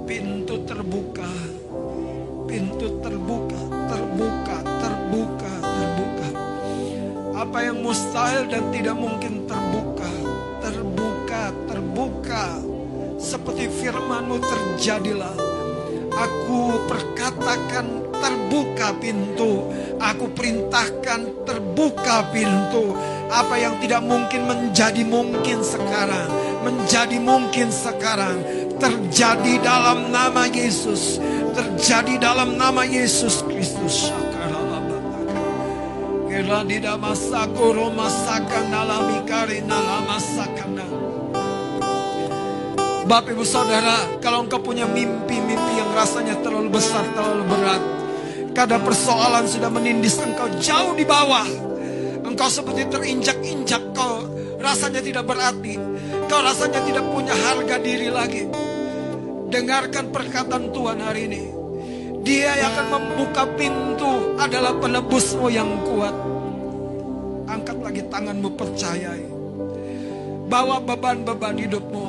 Pintu terbuka Pintu terbuka Terbuka Terbuka Terbuka Apa yang mustahil dan tidak mungkin terbuka Terbuka Terbuka Seperti firmanmu terjadilah Aku perkatakan terbuka pintu. Aku perintahkan terbuka pintu. Apa yang tidak mungkin menjadi mungkin sekarang. Menjadi mungkin sekarang. Terjadi dalam nama Yesus. Terjadi dalam nama Yesus Kristus. Kira romasakan alami karina lamasakana. Bapak ibu saudara, kalau engkau punya mimpi-mimpi yang rasanya terlalu besar, terlalu berat. Kadang persoalan sudah menindis engkau jauh di bawah. Engkau seperti terinjak-injak, kau rasanya tidak berarti. Kau rasanya tidak punya harga diri lagi. Dengarkan perkataan Tuhan hari ini. Dia yang akan membuka pintu adalah penebusmu yang kuat. Angkat lagi tanganmu percayai. Bawa beban-beban hidupmu.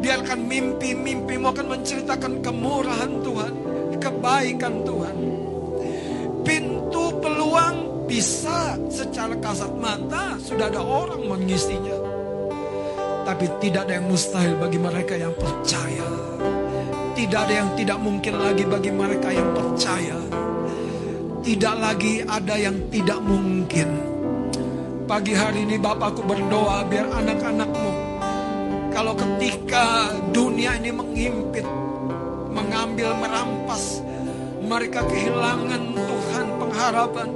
Biarkan mimpi-mimpimu akan menceritakan kemurahan Tuhan, kebaikan Tuhan. Pintu peluang bisa secara kasat mata sudah ada orang mengisinya. Tapi tidak ada yang mustahil bagi mereka yang percaya. Tidak ada yang tidak mungkin lagi bagi mereka yang percaya. Tidak lagi ada yang tidak mungkin. Pagi hari ini Bapakku berdoa biar anak-anakmu kalau ketika dunia ini mengimpit, mengambil, merampas, mereka kehilangan Tuhan pengharapan.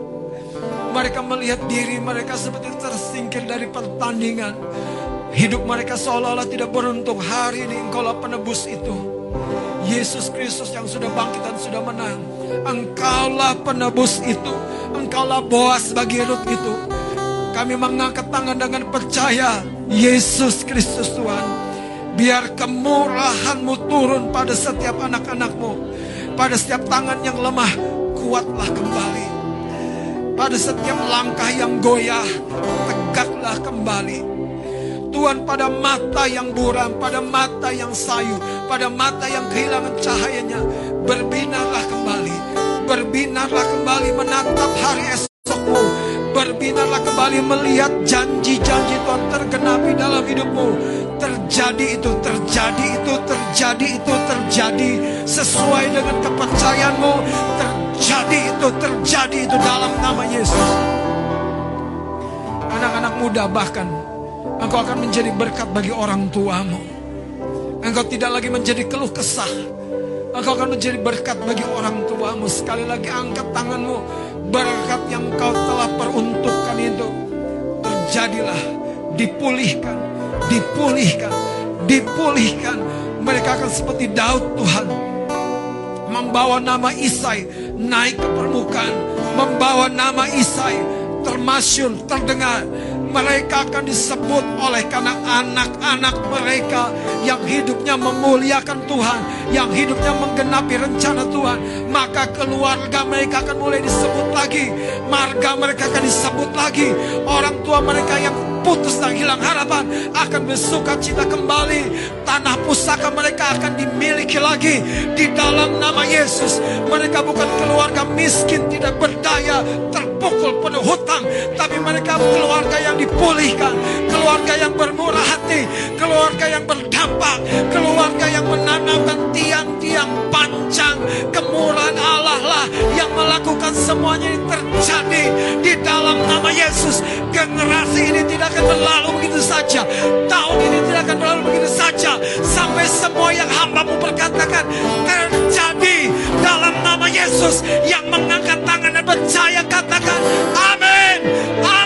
Mereka melihat diri mereka seperti tersingkir dari pertandingan. Hidup mereka seolah-olah tidak beruntung. Hari ini engkaulah penebus itu. Yesus Kristus yang sudah bangkit dan sudah menang. Engkaulah penebus itu. Engkaulah boas bagi Rut itu. Kami mengangkat tangan dengan percaya Yesus Kristus Tuhan. Biar kemurahanmu turun pada setiap anak-anakmu. Pada setiap tangan yang lemah, kuatlah kembali. Pada setiap langkah yang goyah, tegaklah kembali. Tuhan pada mata yang buram, pada mata yang sayu, pada mata yang kehilangan cahayanya, berbinarlah kembali. Berbinarlah kembali menatap hari esok bersinarlah kembali melihat janji-janji Tuhan tergenapi dalam hidupmu. Terjadi itu, terjadi itu, terjadi itu, terjadi sesuai dengan kepercayaanmu. Terjadi itu, terjadi itu dalam nama Yesus. Anak-anak muda bahkan engkau akan menjadi berkat bagi orang tuamu. Engkau tidak lagi menjadi keluh kesah. Engkau akan menjadi berkat bagi orang tuamu. Sekali lagi angkat tanganmu. Berkat yang kau telah peruntukkan itu. Terjadilah. Dipulihkan. Dipulihkan. Dipulihkan. Mereka akan seperti Daud Tuhan. Membawa nama Isai naik ke permukaan. Membawa nama Isai termasyur, terdengar. Mereka akan disebut oleh karena anak-anak mereka yang hidupnya memuliakan Tuhan, yang hidupnya menggenapi rencana Tuhan, maka keluarga mereka akan mulai disebut lagi, marga mereka akan disebut lagi, orang tua mereka yang putus dan hilang harapan akan bersuka cita kembali. Tanah pusaka mereka akan dimiliki lagi di dalam nama Yesus. Mereka bukan keluarga miskin tidak berdaya, terpukul penuh hutang, tapi mereka keluarga yang dipulihkan, keluarga yang bermurah hati, keluarga yang keluarga yang menanamkan tiang-tiang pancang kemurahan Allah lah yang melakukan semuanya ini terjadi di dalam nama Yesus. Generasi ini tidak akan berlalu begitu saja. Tahun ini tidak akan berlalu begitu saja. Sampai semua yang hambamu perkatakan terjadi dalam nama Yesus. Yang mengangkat tangan dan percaya katakan amin, amin,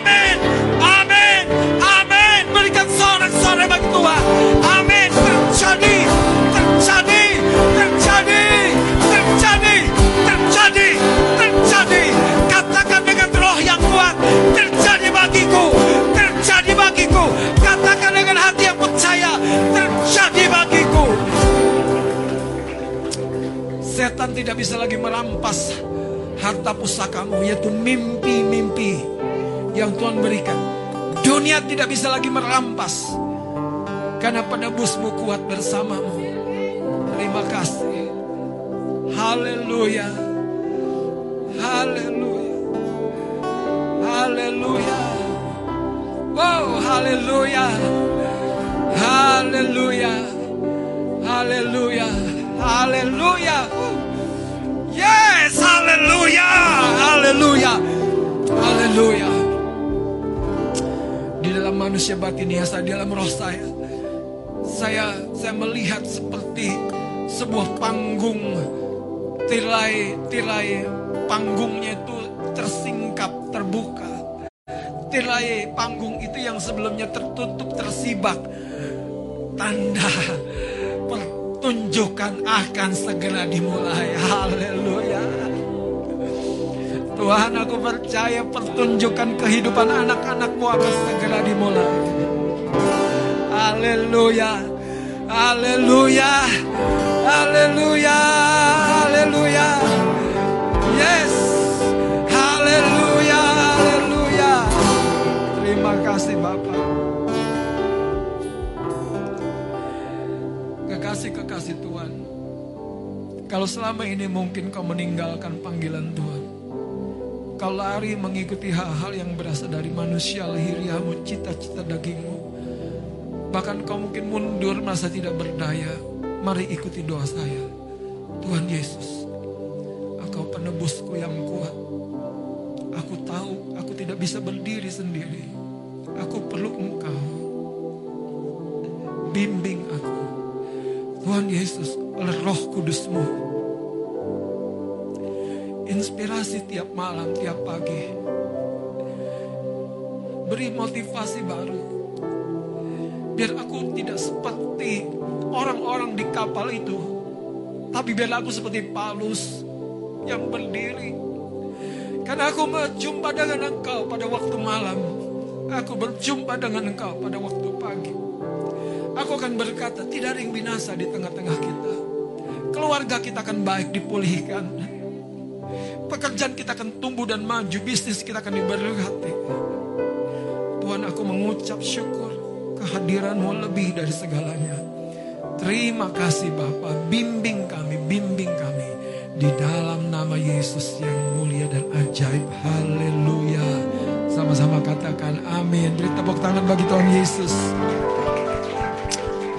Tidak bisa lagi merampas harta pusakamu, yaitu mimpi-mimpi yang Tuhan berikan. Dunia tidak bisa lagi merampas, karena penebusmu kuat bersamamu. Terima kasih. Haleluya. Haleluya. Haleluya. Wow, haleluya. Haleluya. Haleluya. Haleluya. Yes, haleluya. Haleluya. Haleluya. Di dalam manusia batin saya, di dalam roh saya, saya saya melihat seperti sebuah panggung tirai tirai panggungnya itu tersingkap terbuka tirai panggung itu yang sebelumnya tertutup tersibak tanda pertunjukan akan segera dimulai. Haleluya. Tuhan aku percaya pertunjukan kehidupan anak-anakmu akan segera dimulai. Haleluya. Haleluya. Haleluya. Haleluya. Yes. Haleluya. Haleluya. Terima kasih Bapak Kekasih-kekasih Tuhan Kalau selama ini mungkin kau meninggalkan panggilan Tuhan Kau lari mengikuti hal-hal yang berasal dari manusia lahiriahmu, cita-cita dagingmu Bahkan kau mungkin mundur merasa tidak berdaya. Mari ikuti doa saya. Tuhan Yesus, Engkau penebusku yang kuat. Aku tahu aku tidak bisa berdiri sendiri. Aku perlu Engkau. Bimbing aku. Tuhan Yesus, oleh roh kudusmu. Inspirasi tiap malam, tiap pagi. Beri motivasi baru biar aku tidak seperti orang-orang di kapal itu, tapi biar aku seperti Paulus yang berdiri. Karena aku berjumpa dengan engkau pada waktu malam, aku berjumpa dengan engkau pada waktu. Aku akan berkata, tidak ada yang binasa di tengah-tengah kita. Keluarga kita akan baik dipulihkan. Pekerjaan kita akan tumbuh dan maju, bisnis kita akan diberkati. Tuhan aku mengucap syukur kehadiranmu lebih dari segalanya. Terima kasih Bapa, bimbing kami, bimbing kami di dalam nama Yesus yang mulia dan ajaib. Haleluya. Sama Sama-sama katakan amin. Beri tepuk tangan bagi Tuhan Yesus.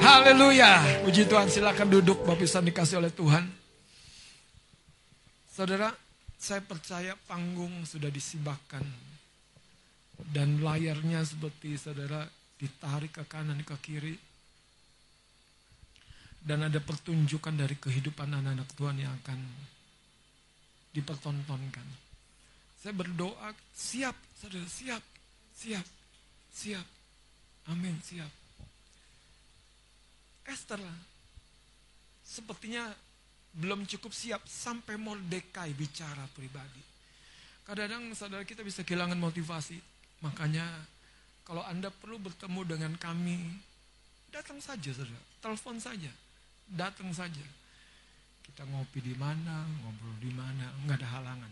Haleluya. Puji Tuhan silakan duduk Bapak bisa dikasih oleh Tuhan. Saudara, saya percaya panggung sudah disibakkan. Dan layarnya seperti saudara ditarik ke kanan ke kiri. Dan ada pertunjukan dari kehidupan anak-anak Tuhan yang akan dipertontonkan. Saya berdoa, siap, saudara, siap, siap, siap. Amin, siap. Esther sepertinya belum cukup siap sampai Mordekai bicara pribadi. Kadang-kadang saudara kita bisa kehilangan motivasi. Makanya kalau Anda perlu bertemu dengan kami, datang saja saudara, telepon saja, datang saja. Kita ngopi di mana, ngobrol di mana, nggak ada halangan.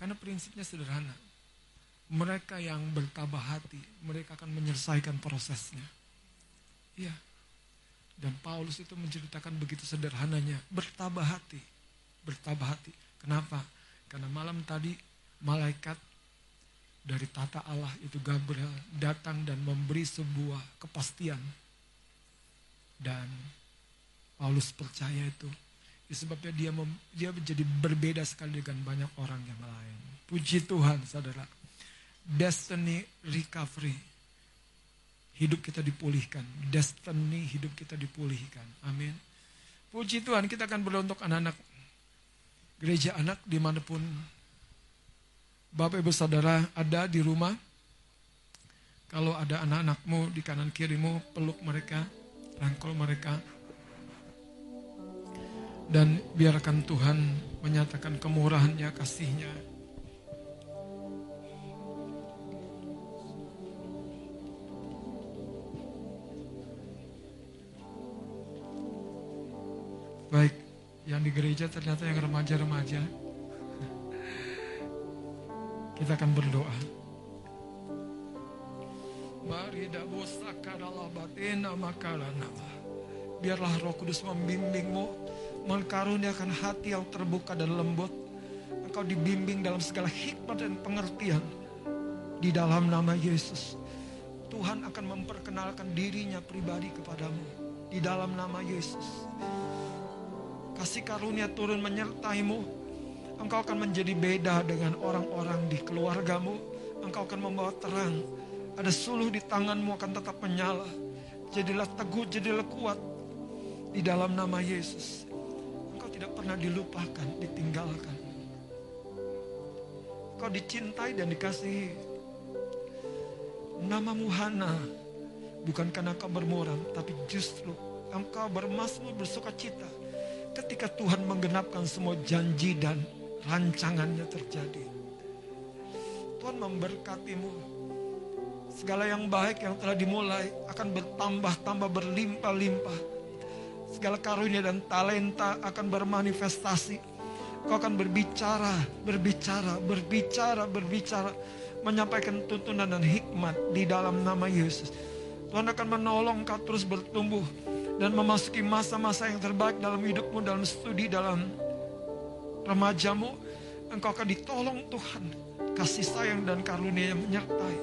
Karena prinsipnya sederhana. Mereka yang bertabah hati, mereka akan menyelesaikan prosesnya. Iya. Dan Paulus itu menceritakan begitu sederhananya, bertabah hati, bertabah hati. Kenapa? Karena malam tadi malaikat dari tata Allah itu Gabriel datang dan memberi sebuah kepastian. Dan Paulus percaya itu. Ya, sebabnya dia mem- dia menjadi berbeda sekali dengan banyak orang yang lain. Puji Tuhan, saudara. Destiny recovery hidup kita dipulihkan. Destiny hidup kita dipulihkan. Amin. Puji Tuhan, kita akan berdoa untuk anak-anak gereja anak di mana pun Bapak Ibu Saudara ada di rumah. Kalau ada anak-anakmu di kanan kirimu, peluk mereka, rangkul mereka. Dan biarkan Tuhan menyatakan kemurahannya, kasihnya, Baik, yang di gereja ternyata yang remaja-remaja. Kita akan berdoa. Mari. Biarlah roh kudus membimbingmu. Mengkaruniakan hati yang terbuka dan lembut. Engkau dibimbing dalam segala hikmat dan pengertian. Di dalam nama Yesus. Tuhan akan memperkenalkan dirinya pribadi kepadamu. Di dalam nama Yesus kasih karunia turun menyertaimu. Engkau akan menjadi beda dengan orang-orang di keluargamu. Engkau akan membawa terang. Ada suluh di tanganmu akan tetap menyala. Jadilah teguh, jadilah kuat. Di dalam nama Yesus. Engkau tidak pernah dilupakan, ditinggalkan. Engkau dicintai dan dikasihi. Namamu Hana. Bukan karena engkau bermuram, tapi justru engkau bermasmur bersuka cita ketika Tuhan menggenapkan semua janji dan rancangannya terjadi. Tuhan memberkatimu. Segala yang baik yang telah dimulai akan bertambah-tambah berlimpah-limpah. Segala karunia dan talenta akan bermanifestasi. Kau akan berbicara, berbicara, berbicara, berbicara. Menyampaikan tuntunan dan hikmat di dalam nama Yesus. Tuhan akan menolong kau terus bertumbuh dan memasuki masa-masa yang terbaik dalam hidupmu, dalam studi, dalam remajamu, engkau akan ditolong Tuhan. Kasih sayang dan karunia yang menyertai.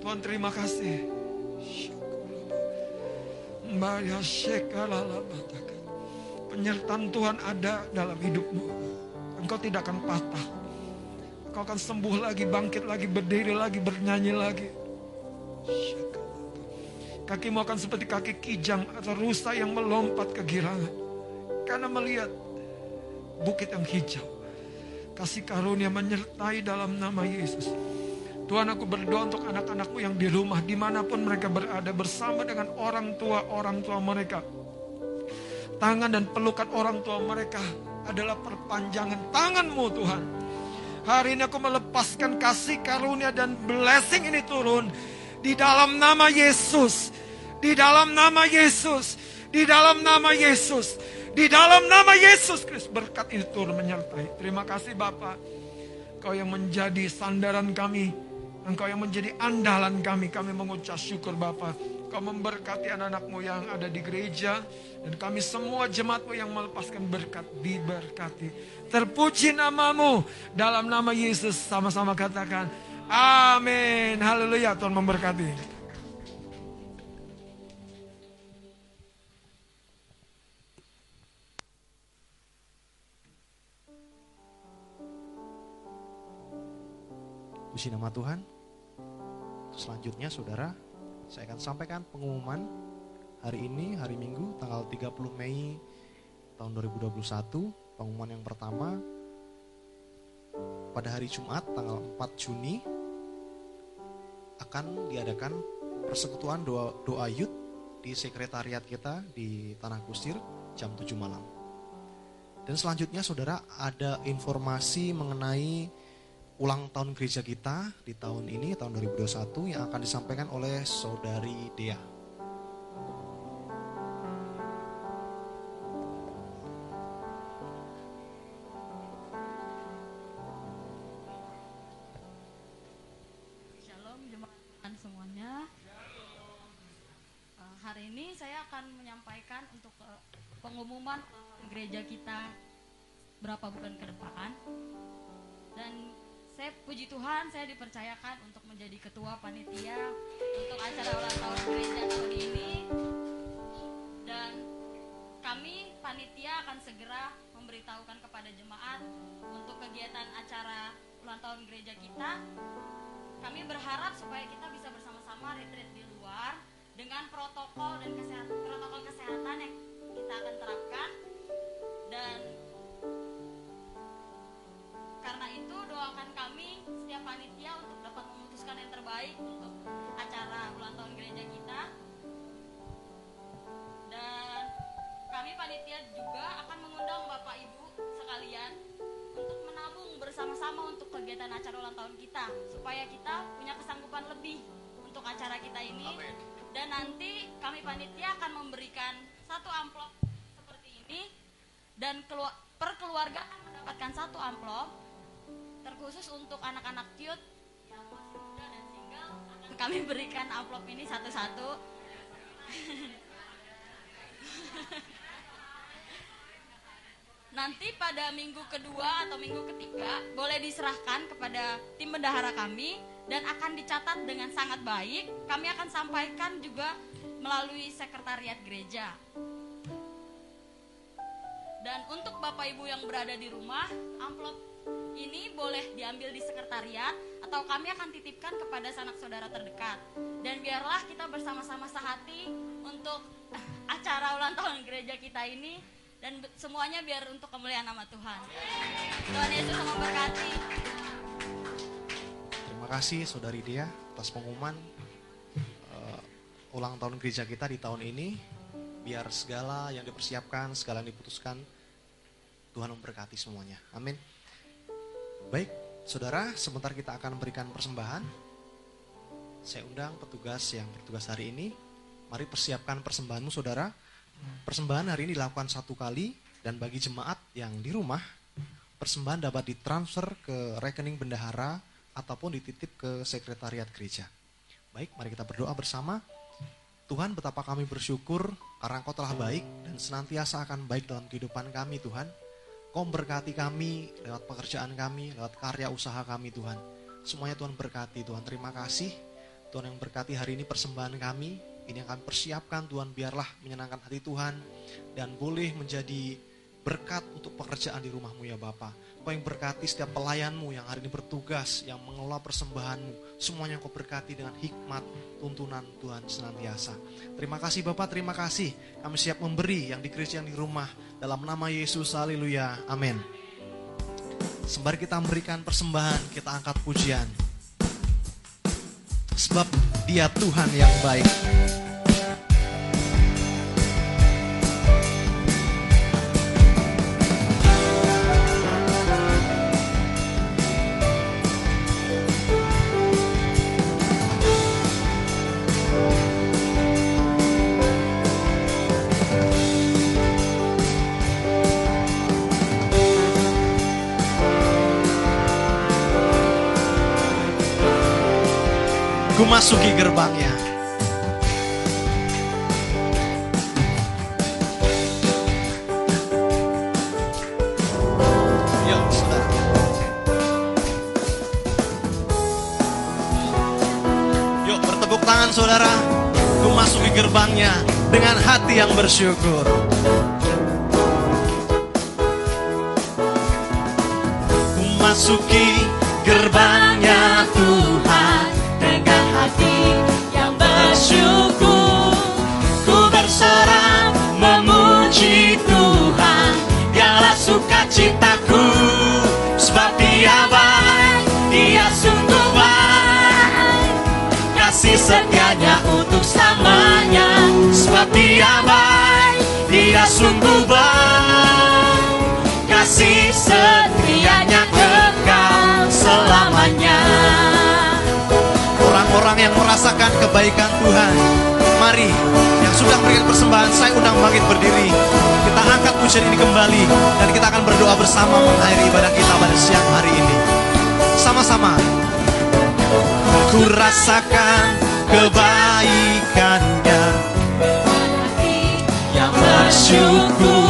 Tuhan terima kasih. Penyertaan Tuhan ada dalam hidupmu. Engkau tidak akan patah. Engkau akan sembuh lagi, bangkit lagi, berdiri lagi, bernyanyi lagi. Kakimu akan seperti kaki kijang atau rusa yang melompat kegirangan. Karena melihat bukit yang hijau. Kasih karunia menyertai dalam nama Yesus. Tuhan aku berdoa untuk anak-anakmu yang di rumah. Di mana pun mereka berada bersama dengan orang tua-orang tua mereka. Tangan dan pelukan orang tua mereka adalah perpanjangan tanganmu Tuhan. Hari ini aku melepaskan kasih karunia dan blessing ini turun di dalam nama Yesus. Di dalam nama Yesus. Di dalam nama Yesus. Di dalam nama Yesus Kristus berkat ini turun menyertai. Terima kasih Bapak. Kau yang menjadi sandaran kami. Engkau yang menjadi andalan kami. Kami mengucap syukur Bapak. Kau memberkati anak-anakmu yang ada di gereja. Dan kami semua jemaatmu yang melepaskan berkat. Diberkati. Terpuji namamu. Dalam nama Yesus sama-sama katakan. Amin. Haleluya. Tuhan memberkati. Puji nama Tuhan. Selanjutnya saudara, saya akan sampaikan pengumuman hari ini, hari Minggu, tanggal 30 Mei tahun 2021. Pengumuman yang pertama, pada hari Jumat, tanggal 4 Juni, akan diadakan persekutuan doa, doa yud di sekretariat kita di Tanah Kusir jam 7 malam. Dan selanjutnya saudara ada informasi mengenai ulang tahun gereja kita di tahun ini, tahun 2021 yang akan disampaikan oleh Saudari Dea. Saya akan menyampaikan untuk eh, pengumuman gereja kita berapa bulan ke depan. Dan saya puji Tuhan saya dipercayakan untuk menjadi ketua panitia untuk acara ulang tahun gereja tahun ini. Dan kami panitia akan segera memberitahukan kepada jemaat untuk kegiatan acara ulang tahun gereja kita kami berharap supaya kita bisa bersama-sama retreat di luar dengan protokol dan kesehatan protokol kesehatan yang kita akan terapkan. Dan karena itu doakan kami setiap panitia untuk dapat memutuskan yang terbaik untuk acara ulang tahun gereja kita. Dan kami panitia juga akan mengundang bapak ibu sekalian untuk menabung bersama-sama untuk kegiatan acara ulang tahun kita supaya kita punya kesanggupan lebih untuk acara kita ini dan nanti kami panitia akan memberikan satu amplop seperti ini. Dan per keluarga akan mendapatkan satu amplop terkhusus untuk anak-anak cute yang muda dan single kami berikan amplop ini satu-satu. Nanti pada minggu kedua atau minggu ketiga boleh diserahkan kepada tim bendahara kami dan akan dicatat dengan sangat baik. Kami akan sampaikan juga melalui sekretariat gereja. Dan untuk Bapak Ibu yang berada di rumah, amplop ini boleh diambil di sekretariat atau kami akan titipkan kepada sanak saudara terdekat. Dan biarlah kita bersama-sama sehati untuk acara ulang tahun gereja kita ini dan semuanya biar untuk kemuliaan nama Tuhan. Tuhan Yesus memberkati. Terima kasih Saudari Dea atas pengumuman eh, ulang tahun gereja kita di tahun ini. Biar segala yang dipersiapkan, segala yang diputuskan, Tuhan memberkati semuanya. Amin. Baik, saudara, sebentar kita akan memberikan persembahan. Saya undang petugas yang bertugas hari ini. Mari persiapkan persembahanmu, saudara. Persembahan hari ini dilakukan satu kali dan bagi jemaat yang di rumah, persembahan dapat ditransfer ke rekening bendahara ataupun dititip ke sekretariat gereja. Baik, mari kita berdoa bersama. Tuhan, betapa kami bersyukur karena Engkau telah baik dan senantiasa akan baik dalam kehidupan kami, Tuhan. Kau berkati kami lewat pekerjaan kami, lewat karya usaha kami, Tuhan. Semuanya Tuhan berkati, Tuhan. Terima kasih. Tuhan yang berkati hari ini persembahan kami. Ini yang kami persiapkan, Tuhan. Biarlah menyenangkan hati Tuhan. Dan boleh menjadi berkat untuk pekerjaan di rumahmu ya Bapa. Kau yang berkati setiap pelayanmu yang hari ini bertugas, yang mengelola persembahanmu. Semuanya kau berkati dengan hikmat, tuntunan Tuhan senantiasa. Terima kasih Bapak, terima kasih. Kami siap memberi yang di gereja yang di rumah. Dalam nama Yesus, haleluya, amin. Sembari kita memberikan persembahan, kita angkat pujian. Sebab dia Tuhan yang baik. Ku masuki gerbangnya. Yuk, saudara. firman saudara, ku masuki gerbangnya dengan hati yang bersyukur. Ku masuki gerbangnya Tuhan bersyukur. Ku bersorak memuji Tuhan, dialah sukacitaku, sebab dia baik, dia sungguh baik. Kasih setianya untuk selamanya, sebab dia baik, dia sungguh baik. Kasih setianya kekal selamanya. Orang-orang yang merasakan kebaikan Tuhan, mari yang sudah memberikan persembahan, saya undang bangkit berdiri. Kita angkat pujian ini kembali dan kita akan berdoa bersama mengakhiri ibadah kita pada siang hari ini. Sama-sama. Ku rasakan kebaikannya yang bersyukur.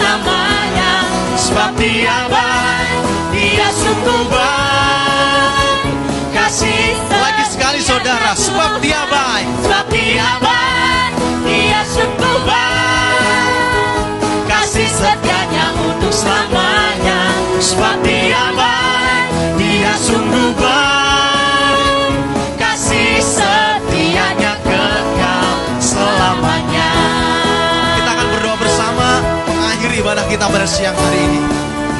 Selamanya. Sebab dia baik, dia sungguh baik. Kasih lagi sekali saudara, sebab dia baik. Sebab dia baik, dia sungguh baik. Kasih setianya untuk selamanya. Sebab dia baik, dia sungguh baik. Kita pada siang hari ini.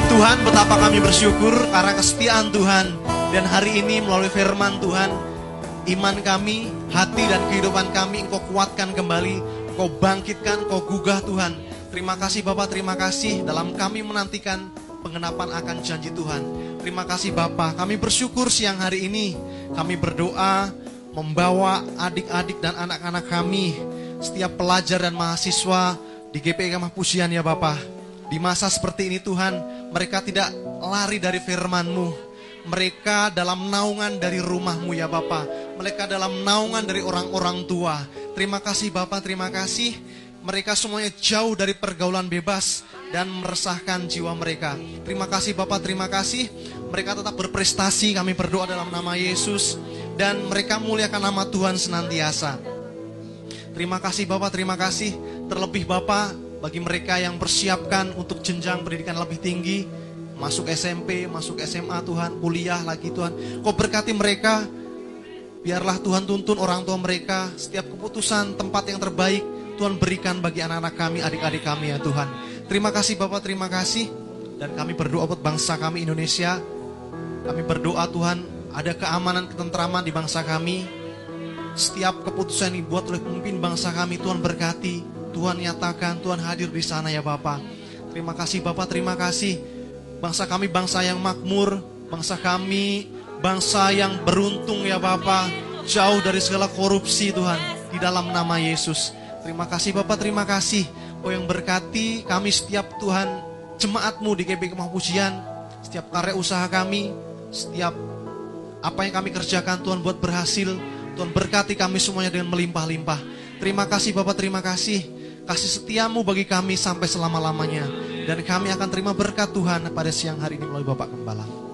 Tuhan betapa kami bersyukur karena kesetiaan Tuhan dan hari ini melalui firman Tuhan iman kami, hati dan kehidupan kami engkau kuatkan kembali, engkau bangkitkan, engkau gugah Tuhan. Terima kasih Bapak, terima kasih dalam kami menantikan pengenapan akan janji Tuhan. Terima kasih Bapak, kami bersyukur siang hari ini. Kami berdoa membawa adik-adik dan anak-anak kami, setiap pelajar dan mahasiswa di GPI Kemah Pujian ya Bapak. Di masa seperti ini Tuhan, mereka tidak lari dari firman-Mu. Mereka dalam naungan dari rumahmu ya Bapa. Mereka dalam naungan dari orang-orang tua. Terima kasih Bapak, terima kasih. Mereka semuanya jauh dari pergaulan bebas dan meresahkan jiwa mereka. Terima kasih Bapak, terima kasih. Mereka tetap berprestasi, kami berdoa dalam nama Yesus. Dan mereka muliakan nama Tuhan senantiasa. Terima kasih Bapak, terima kasih. Terlebih Bapak, bagi mereka yang persiapkan untuk jenjang pendidikan lebih tinggi, masuk SMP, masuk SMA Tuhan, kuliah lagi Tuhan. Kau berkati mereka, biarlah Tuhan tuntun orang tua mereka, setiap keputusan tempat yang terbaik Tuhan berikan bagi anak-anak kami, adik-adik kami ya Tuhan. Terima kasih Bapak, terima kasih. Dan kami berdoa buat bangsa kami Indonesia. Kami berdoa Tuhan, ada keamanan, ketentraman di bangsa kami. Setiap keputusan yang dibuat oleh pemimpin bangsa kami, Tuhan berkati. Tuhan nyatakan, Tuhan hadir di sana ya Bapak. Terima kasih Bapak, terima kasih. Bangsa kami bangsa yang makmur, bangsa kami bangsa yang beruntung ya Bapak. Jauh dari segala korupsi Tuhan, di dalam nama Yesus. Terima kasih Bapak, terima kasih. Oh yang berkati kami setiap Tuhan jemaatmu di GP Kemah Pujian, setiap karya usaha kami, setiap apa yang kami kerjakan Tuhan buat berhasil. Tuhan berkati kami semuanya dengan melimpah-limpah. Terima kasih Bapak, terima kasih. Kasih setiamu bagi kami sampai selama-lamanya. Dan kami akan terima berkat Tuhan pada siang hari ini melalui Bapak Gembala.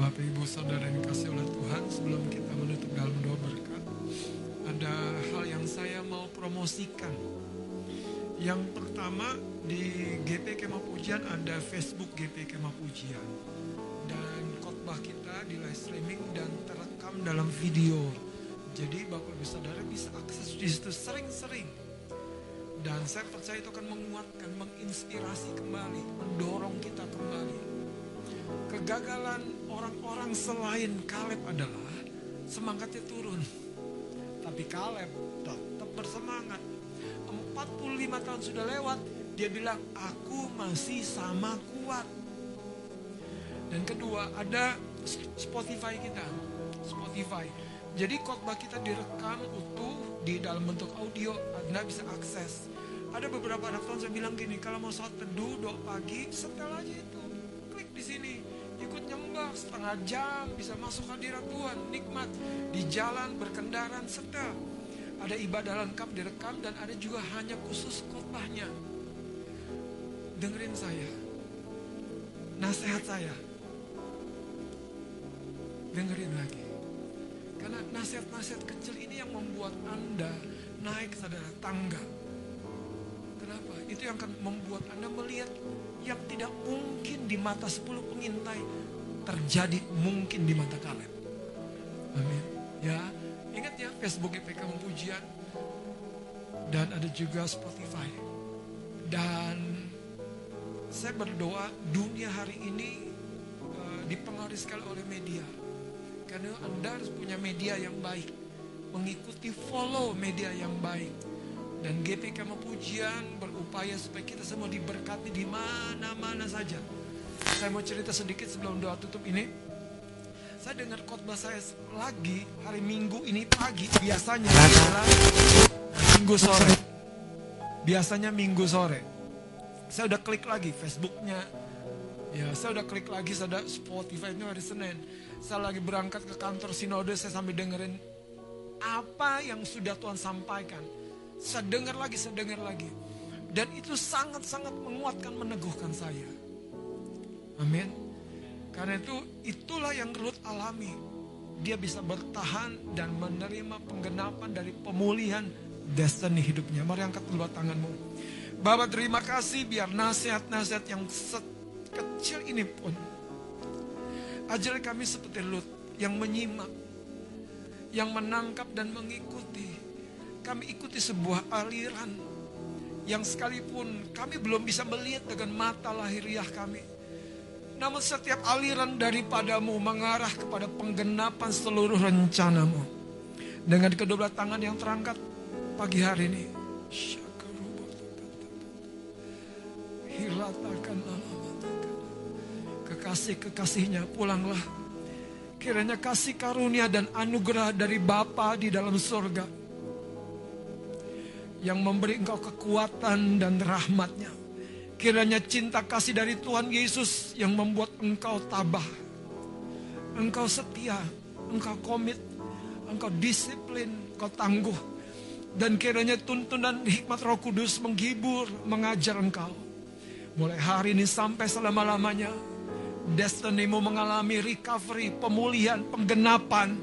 Bapak Ibu Saudara yang dikasih oleh Tuhan sebelum kita menutup dalam doa berkat ada hal yang saya mau promosikan yang pertama di GP Kemah Pujian ada Facebook GP Kemah Pujian dan khotbah kita di live streaming dan terekam dalam video jadi Bapak Ibu Saudara bisa akses di situ sering-sering dan saya percaya itu akan menguatkan, menginspirasi kembali, mendorong kita kembali kegagalan orang-orang selain Kaleb adalah semangatnya turun. Tapi Kaleb tetap bersemangat. 45 tahun sudah lewat, dia bilang, aku masih sama kuat. Dan kedua, ada Spotify kita. Spotify. Jadi khotbah kita direkam utuh di dalam bentuk audio, Anda bisa akses. Ada beberapa anak tahun saya bilang gini, kalau mau sholat teduh, doa pagi, setel aja itu. Klik di sini, ikut nyembah setengah jam bisa masuk hadirat Tuhan. Nikmat. Di jalan berkendaraan serta ada ibadah lengkap direkam dan ada juga hanya khusus khotbahnya. Dengerin saya. Nasihat saya. Dengerin lagi karena nasihat-nasihat kecil ini yang membuat anda naik saudara tangga kenapa itu yang akan membuat anda melihat yang tidak mungkin di mata 10 pengintai terjadi mungkin di mata kalian. Amin. Ya, ingat ya Facebook GPK Pujian dan ada juga Spotify. Dan saya berdoa dunia hari ini uh, dipengaruhi sekali oleh media. Karena Anda harus punya media yang baik. Mengikuti follow media yang baik. Dan GPK Pujian berupaya supaya kita semua diberkati di mana-mana saja. Saya mau cerita sedikit sebelum doa tutup ini. Saya dengar khotbah saya lagi hari Minggu ini pagi. Biasanya adalah Minggu sore. Biasanya Minggu sore. Saya udah klik lagi Facebooknya. Ya, saya udah klik lagi, saya udah Spotify itu hari Senin. Saya lagi berangkat ke kantor sinode, saya sambil dengerin apa yang sudah Tuhan sampaikan. Saya dengar lagi, saya dengar lagi. Dan itu sangat-sangat menguatkan, meneguhkan saya. Amin. Karena itu itulah yang Ruth alami. Dia bisa bertahan dan menerima penggenapan dari pemulihan destiny hidupnya. Mari angkat kedua tanganmu. Bapak terima kasih biar nasihat-nasihat yang kecil ini pun ajar kami seperti Lut yang menyimak, yang menangkap dan mengikuti. Kami ikuti sebuah aliran yang sekalipun kami belum bisa melihat dengan mata lahiriah kami. Namun setiap aliran daripadamu mengarah kepada penggenapan seluruh rencanamu. Dengan kedua tangan yang terangkat pagi hari ini. Hilatakan Kekasih-kekasihnya pulanglah. Kiranya kasih karunia dan anugerah dari Bapa di dalam surga. Yang memberi engkau kekuatan dan rahmatnya. Kiranya cinta kasih dari Tuhan Yesus yang membuat engkau tabah. Engkau setia, engkau komit, engkau disiplin, engkau tangguh. Dan kiranya tuntunan hikmat roh kudus menghibur, mengajar engkau. Mulai hari ini sampai selama-lamanya. Destinimu mengalami recovery, pemulihan, penggenapan.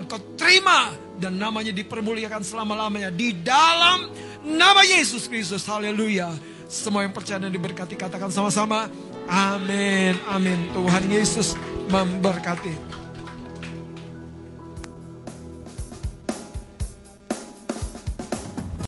Engkau terima dan namanya dipermuliakan selama-lamanya. Di dalam nama Yesus Kristus. Haleluya. Semua yang percaya dan diberkati katakan sama-sama. Amin. Amin. Tuhan Yesus memberkati.